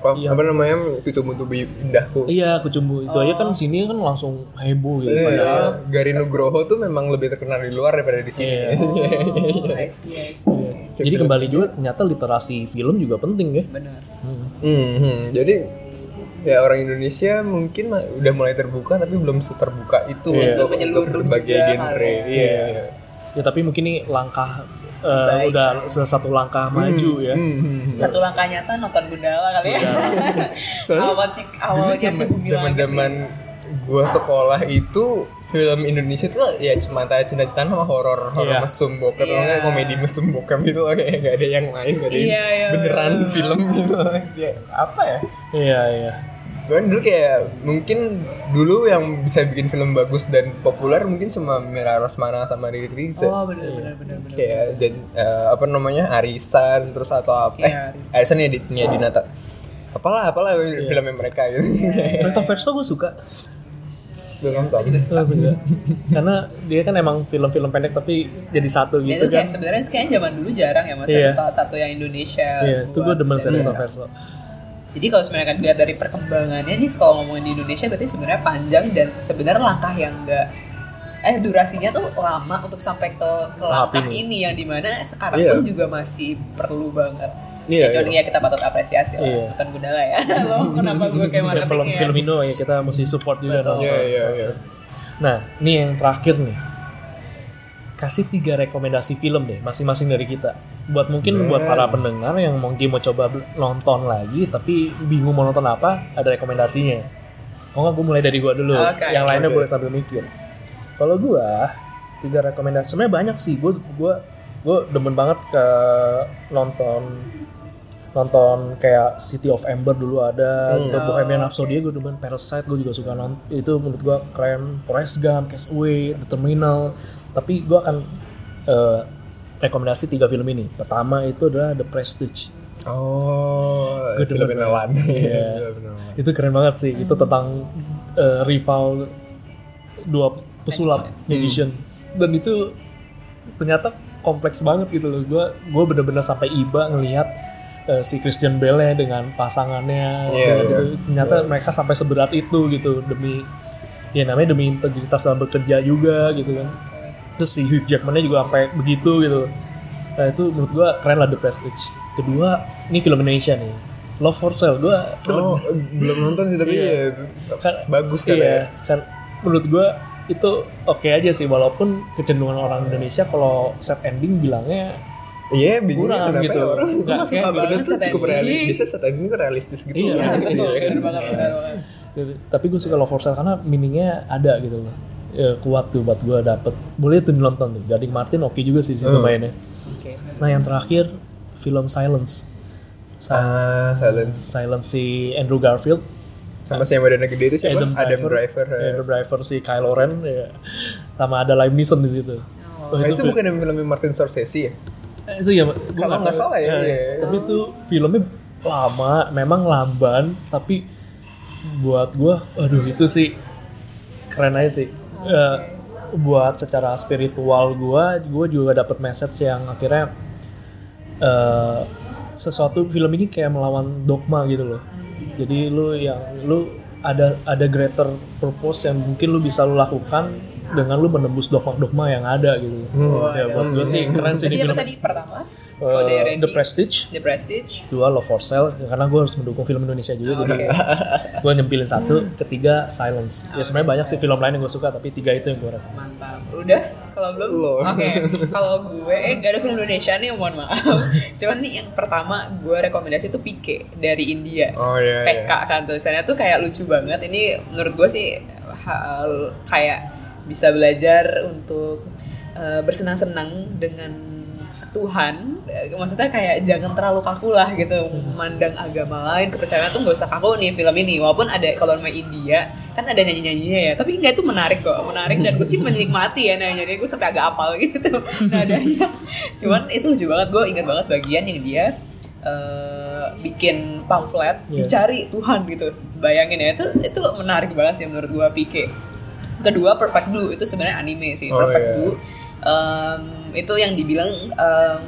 Oh, apa namanya? Kucumbu tubuh indahku. iya kucumbu itu aja kan sini kan langsung heboh gitu Iya, padahal Gari Nugroho tuh memang lebih terkenal di luar daripada di Iya. sini. Oh, I see, I see. *laughs* Iya. jadi kembali juga ternyata literasi film juga penting ya Benar. Hmm, jadi ya orang Indonesia mungkin udah mulai terbuka tapi belum seterbuka itu Iya. untuk, Menyeluruh untuk berbagai genre. kali. Iya. ya tapi mungkin ini langkah eh, udah satu langkah maju ya Hmm, hmm, hmm. Satu langkah nyata nonton Gundala kali ya. *laughs* Awal awalnya sih zaman Bumi zaman Langit. zaman gua sekolah itu film Indonesia tuh ya cuma antara cinta-cintaan sama horor horor Iya. mesum bokep yeah. komedi mesum bokep gitu loh kayak gak ada yang lain gak ada yang Iya, iya, beneran bener. film gitu ya, apa ya iya iya Cuman dulu kayak mungkin dulu yang bisa bikin film bagus dan populer mungkin cuma Mira Rosmana sama Riri Riza. Oh benar benar benar benar. Kayak dan eh, apa namanya Arisan terus atau apa? Iya, eh, Arisan. Arisan ya di Nia Dinata. Apalah apalah filmnya mereka gitu. Recto Verso gue suka nonton. Gue suka karena dia kan emang film-film pendek tapi jadi satu Dan gitu kan sebenarnya kayaknya zaman dulu jarang ya mas Iya. ada salah satu yang Indonesia. iya itu gue demen sih Iya. Recto Verso Jadi kalau sebenarnya kan dilihat dari perkembangannya nih kalau ngomongin di Indonesia berarti sebenarnya panjang dan sebenarnya langkah yang enggak eh durasinya tuh lama untuk sampai ke, ke Tahap langkah ini. ini. yang di mana sekarang Iya. pun juga masih perlu banget. Iya, Kecuali iya. ya kita patut apresiasi lah, Iya. bukan Gundala ya. *laughs* Lo *laughs* kenapa gue kayak Ya, film marketingnya? film Indo ya kita mesti support juga dong Iya iya iya. nah ini yang terakhir nih kasih tiga rekomendasi film deh masing-masing dari kita buat mungkin buat para pendengar yang mungkin mau coba nonton lagi tapi bingung mau nonton apa ada rekomendasinya. Oh nggak gue mulai dari gua dulu? Oke, yang lainnya oke. boleh sambil mikir. Kalau gua tiga rekomendasi sebenarnya banyak sih. Gue gua gue demen banget ke nonton nonton kayak City of Ember dulu ada Hmm. gitu, Bohemian Rhapsody gue demen Parasite gue juga suka nonton itu menurut gue keren. Forrest Gump Castaway The Terminal. Tapi gue akan eh, rekomendasi tiga film ini. Pertama itu adalah The Prestige. Oh, Gua *laughs* film Nolan. Iya. Itu keren banget sih. Itu tentang eh, rival dua pesulap magician. Dan itu ternyata kompleks banget gitu loh. Gue gue bener-bener sampai iba ngelihat eh, si Christian Bale dengan pasangannya. Iya, dengan iya. ternyata mereka sampai seberat itu gitu. Demi ya namanya demi integritas dalam bekerja juga gitu kan terus si Hugh Jackman-nya juga sampai begitu gitu nah itu menurut gue keren lah The Prestige kedua ini film Indonesia nih Love for Sale gue Oh, belum nonton sih tapi Iya. ya, kan bagus kan iya, ya. kan menurut gua itu oke aja sih walaupun kecenderungan orang Indonesia kalau set ending bilangnya Iya, bingung kurang kenapa gitu. ya orang Nggak, suka banget tuh cukup realistis. Bisa set ending tuh realistis gitu. Iya, gitu. tapi gue suka Love for Sale karena meaningnya ada gitu loh ya, kuat tuh buat gua dapet boleh tuh nonton tuh Gading Martin oke juga sih situ Hmm. mainnya Oke. nah yang terakhir film Silence Si- Ah, silence. Silence si Andrew Garfield Sama si yang badannya gede itu siapa? Adam Adam, Driver, Driver. ya. Adam Driver si Kylo Ren ya. sama ada Liam Neeson di situ Oh, Nah, itu film- bukan yang filmnya Martin Scorsese ya? Eh, itu ya Kalau nggak salah ya, Eh, iya. tapi itu filmnya lama memang lamban tapi buat gua aduh itu sih keren aja sih Eh, buat secara spiritual gua gua juga dapat message yang akhirnya eh, sesuatu film ini kayak melawan dogma gitu loh. Jadi lu yang lu ada ada greater purpose yang mungkin lu bisa lu lakukan dengan lu menembus dogma-dogma yang ada gitu. Ya buat gua sih keren sih di Tadi apa film tadi? Pertama? Randy. The Prestige The Prestige. dua Love for Sale karena gue harus mendukung film Indonesia juga jadi *laughs* gue nyempilin satu ketiga Silence ya sebenarnya banyak sih film lain yang gue suka tapi tiga itu yang gue rekomend Mantap. Udah? Kalau belum? Oke. *laughs* Kalau gue eh, gak ada film Indonesia nih, mohon maaf. *laughs* Cuman nih yang pertama gue rekomendasi tuh Pike dari India. Oh iya. PK kan tulisannya tuh kayak lucu banget. Ini menurut gue sih hal kayak bisa belajar untuk eh, bersenang-senang dengan Tuhan. Maksudnya kayak jangan terlalu kaku lah gitu memandang agama lain kepercayaan tuh gak usah kaku nih film ini. Walaupun ada kalau namanya India kan ada nyanyi nyanyinya ya tapi nggak itu menarik kok menarik dan gue sih menikmati ya nyanyi nyanyi gue sampai agak apal gitu *laughs* nadanya cuman itu lucu banget gue ingat banget bagian yang dia eh, bikin pamflet Iya. dicari Tuhan gitu bayangin ya itu itu menarik banget sih menurut gue PK kedua Perfect Blue itu sebenarnya anime sih Oh, Perfect iya. Blue em, itu yang dibilang em,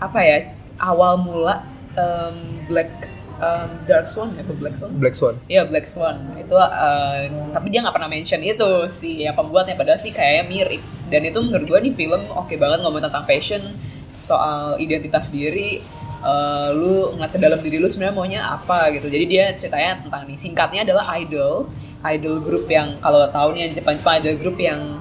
apa ya awal mula em, Black em, Dark Swan ya Black Swan? Black Swan. Iya Black Swan. Itu eh, tapi dia nggak pernah mention itu si yang pembuatnya. Padahal sih kayaknya mirip. Dan itu menurut gue nih film oke banget ngomong tentang fashion soal identitas diri eh, lu ngeliat ke dalam diri lu sebenarnya maunya apa gitu. Jadi dia ceritanya tentang nih singkatnya adalah idol. Idol group yang kalau tahu nih Jepang Jepang idol group yang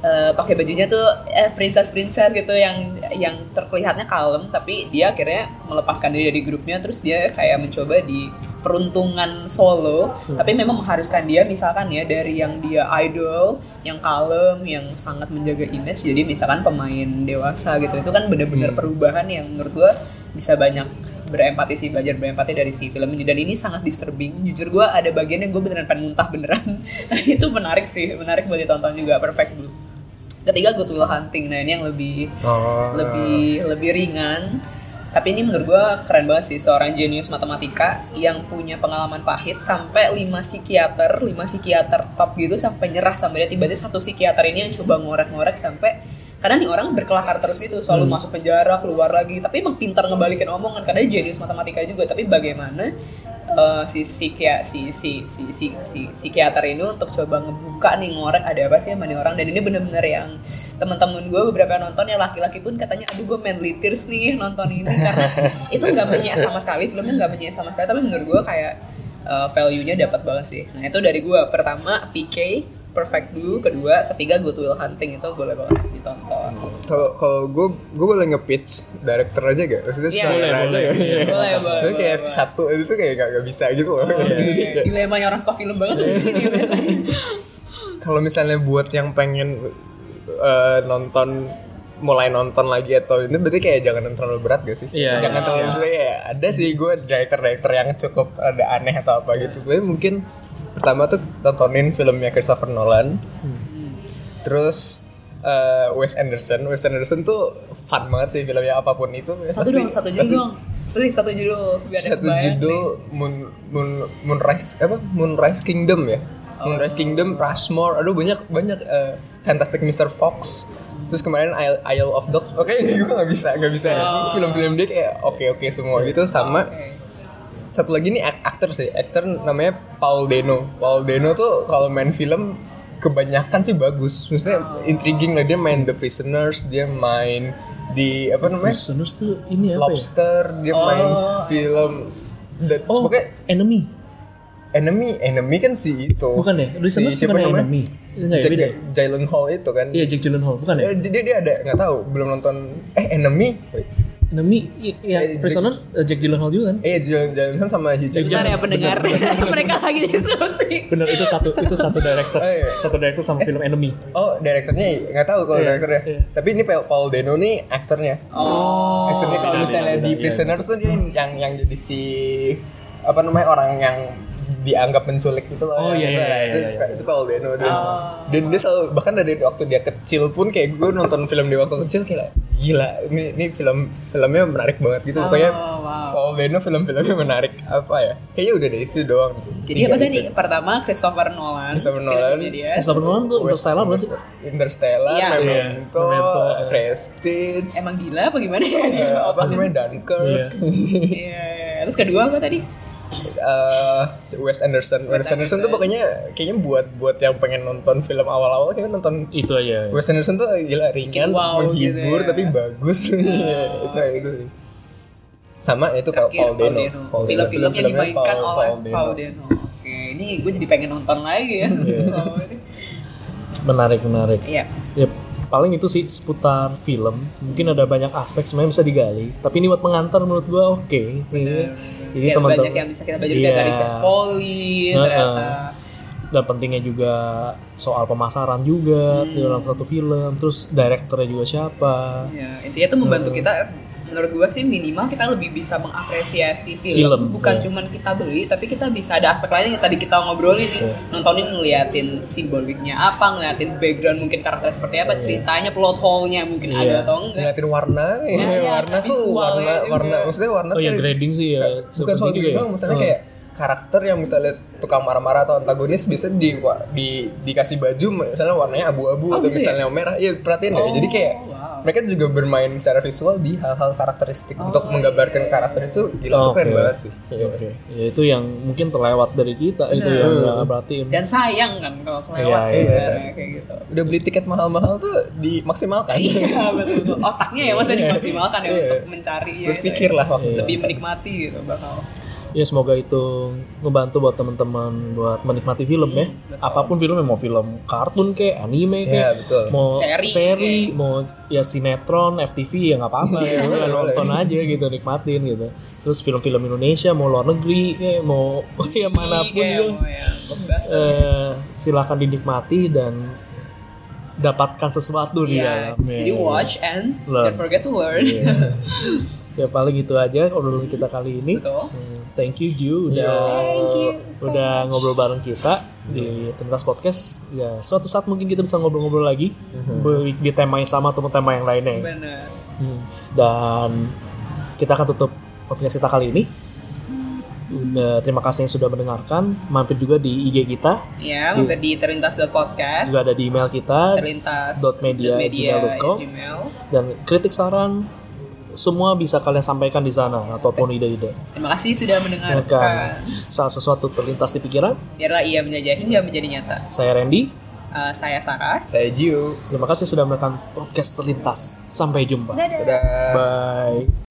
eh, pakai bajunya tuh eh, princess princess gitu yang yang terlihatnya kalem tapi dia akhirnya melepaskan diri dari grupnya terus dia kayak mencoba di peruntungan solo. Tapi memang mengharuskan dia misalkan ya dari yang dia idol yang kalem yang sangat menjaga image jadi misalkan pemain dewasa gitu itu kan bener-bener perubahan yang menurut gua bisa banyak berempati sih belajar berempati dari si film ini. Dan ini sangat disturbing. Jujur gua ada bagian yang gue beneran pengen muntah beneran. *laughs* Itu menarik sih menarik buat ditonton juga. Perfect blue ketiga Good Will Hunting nah ini yang lebih Oh. lebih lebih ringan tapi ini menurut gue keren banget sih seorang jenius matematika yang punya pengalaman pahit sampai lima psikiater lima psikiater top gitu sampai nyerah sampai dia tiba-tiba satu psikiater ini yang coba ngorek-ngorek sampai karena nih orang berkelakar terus gitu selalu masuk penjara keluar lagi. Tapi emang pintar ngebalikin omongan karena dia jenius matematika juga. Tapi bagaimana eh, si psikia si si si si si psikiater ini untuk coba ngebuka nih ngorek ada apa sih sama nih orang. Dan ini bener-bener yang teman-teman gue beberapa yang nonton yang laki-laki pun katanya aduh gue manly tears nih nonton ini. Karena itu nggak menyek sama sekali filmnya nggak menyek sama sekali. Tapi menurut gue kayak eh, value-nya dapat banget sih. Nah itu dari gue pertama PK Perfect Blue kedua ketiga Good Will Hunting itu boleh banget ditonton Kalau kalau gue gue boleh nge-pitch director aja gak? Maksudnya Iya, sutradara boleh, aja boleh. gak? Iya. Boleh, boleh, Soalnya kayak boleh, satu itu tuh kayak gak, gak bisa gitu loh. Kayak- dilemanya orang suka film banget tuh di sini *laughs* kalau misalnya buat yang pengen eh, nonton mulai nonton lagi atau ini berarti kayak jangan yang terlalu berat gak sih? Iya, jangan iya. terlalu maksudnya ya ada sih gue director-director yang cukup ada aneh atau apa gitu. Tapi mungkin pertama tuh tontonin filmnya Christopher Nolan. Terus eh, Wes Anderson, Wes Anderson tuh fun banget sih filmnya apa pun itu. satu Pasti- dong satu judul pasti- dong. Please satu judul biar satu judul Moon, Moon, Moonrise apa? Moonrise Kingdom ya? Moonrise Kingdom Rushmore. Aduh banyak banyak eh, Fantastic Mr. Fox. Terus kemarin Isle, Isle of Dogs. Oke *laughs* gue nggak bisa nggak bisa ya. Film-film dia kayak oke oke semua gitu sama Oke. Satu lagi nih ak- aktor sih aktor namanya Paul Dano Paul Dano tuh kalau main film kebanyakan sih bagus maksudnya intriguing lah dia main The Prisoners dia main di apa namanya Listeners tuh ini apa ya? Lobster dia main Oh, film dan Oh, pokoknya Enemy. enemy enemy kan si itu Bukan ya? Listeners si, siapa bukan ya namanya Enemy. Enggak ya, Jack, beda ya? Jalen Hall itu kan Iya, Jake Gyllenhaal. Bukan ya? Eh, dia dia ada nggak tahu belum nonton eh enemy Wait. Enemy, ya, Eh, Prisoners, eh, Jack Gyllenhaal juga kan? eh Jalen Jalen Hall sama Hugh Jackman Bentar ya pendengar mereka lagi diskusi Bener, itu satu itu satu director. *laughs* Oh, iya. Satu director sama film Enemy. oh direkturnya nggak tahu kalau Iya, direkturnya iya. tapi ini Paul Dano nih aktornya oh aktornya kalau beda, misalnya beda, di Prisoners tuh dia yang yang jadi si apa namanya orang yang dianggap menculik gitu loh. Oh, iya, iya, iya, itu, iya, iya. itu Paul Dano dan, Oh. dan dia selalu bahkan dari waktu dia kecil pun kayak gue nonton film dia waktu kecil kayak gila ini ini film filmnya menarik banget gitu pokoknya Oh, wow. Paul Dano film-filmnya menarik apa ya kayaknya udah deh itu doang jadi apa tadi pertama Christopher Nolan Christopher Nolan. dia. Christopher Nolan tuh Interstellar berarti. Interstellar, Iya. Memento, Iya, iya. Prestige, emang gila apa gimana ya apa namanya Dunkirk, Iya. Iya, iya. terus kedua apa tadi eh Wes Anderson. Wes Wes Anderson tuh Anderson. pokoknya kayaknya buat buat yang pengen nonton film awal-awal kayaknya nonton Itu aja. Wes Anderson tuh gila ringan, Wow, gitu menghibur ya. tapi bagus. *laughs* itu itu sih. Sama itu Paul, Terakhir, Paul Dano. Paul Dano. film-film yang Film-filmnya dimainkan Paul- oleh Paul Dano. Paul Dano oke ini gue jadi pengen nonton lagi ya Iya. *laughs* Menarik, menarik. iya Ya, paling itu sih seputar film. Mungkin ada banyak aspek sebenarnya bisa digali. Tapi ini buat pengantar menurut gua oke. Iya. Jadi Kayak teman-teman banyak yang bisa kita belajar kayak dari Iya. Foley Heeh. ternyata dan pentingnya juga soal pemasaran juga Hmm. di dalam satu film. Terus direkturnya juga siapa. ya intinya tuh membantu kita menurut gua sih minimal kita lebih bisa mengapresiasi film, Film, bukan iya. cuman kita beli tapi kita bisa ada aspek lain yang tadi kita ngobrolin nih Iya. nontonin ngeliatin simboliknya apa ngeliatin background mungkin karakter seperti apa ceritanya plot hole-nya mungkin Iya. ada atau enggak ngeliatin warna Ya, ya, warna tuh warna juga. warna maksudnya warna Oh ya grading sih ya. bukan soal juga grading ya. misalnya Oh. kayak karakter yang misalnya tukang marah-marah atau antagonis bisa di, di dikasih baju misalnya warnanya abu-abu Oh, atau gitu ya? misalnya merah iya perhatiin deh Oh, jadi kayak wow. Mereka juga bermain secara visual di hal-hal karakteristik untuk menggambarkan karakter itu gila itu keren Oke. banget sih Iya. Oke, ya itu yang mungkin terlewat dari kita itu Benar. yang nggak berarti dan sayang kan kalau kelewat Iya, iya. sebenarnya kayak gitu udah beli tiket mahal-mahal tuh dimaksimalkan iya betul betul. otaknya ya masa dimaksimalkan ya Iya. untuk mencari ya, berpikir lah waktu lebih menikmati gitu bakal ya semoga itu ngebantu buat teman-teman buat menikmati film ya apa pun filmnya mau film kartun kayak anime kayak betul. mau Seri, seri, mau ya sinetron FTV ya nggak apa-apa ya *laughs* udah nonton aja gitu nikmatin gitu terus film-film Indonesia mau luar negeri kayak mau *laughs* ya mana pun kayak ya mau ya eh, silakan dinikmati dan dapatkan sesuatu di Iya. dalamnya. Jadi watch and Learn. don't forget to learn. Iya. *laughs* ya paling gitu aja obrolan kita kali ini. Betul. Hmm, Thank you Ju udah Thank you so udah ngobrol bareng kita di Tuntas Podcast. Ya suatu saat mungkin kita bisa ngobrol-ngobrol lagi di- di tema yang sama atau tema yang lainnya. ya. Hmm. Dan kita akan tutup podcast kita kali ini. Udah, terima kasih yang sudah mendengarkan. Mampir juga di IG kita, Ya, mampir di terlintas.podcast. juga ada di email kita terlintas dot media dot gmail.com. gmail. dan kritik saran semua bisa kalian sampaikan di sana ataupun ide-ide. Terima kasih sudah Kan mendengarkan. saat sesuatu terlintas di pikiran, Biarlah ia menjajah hingga menjadi nyata. saya Randy. Eh, saya Sarah. saya Jiu Terima kasih sudah mendengarkan podcast terlintas. Sampai jumpa. dadah Bye.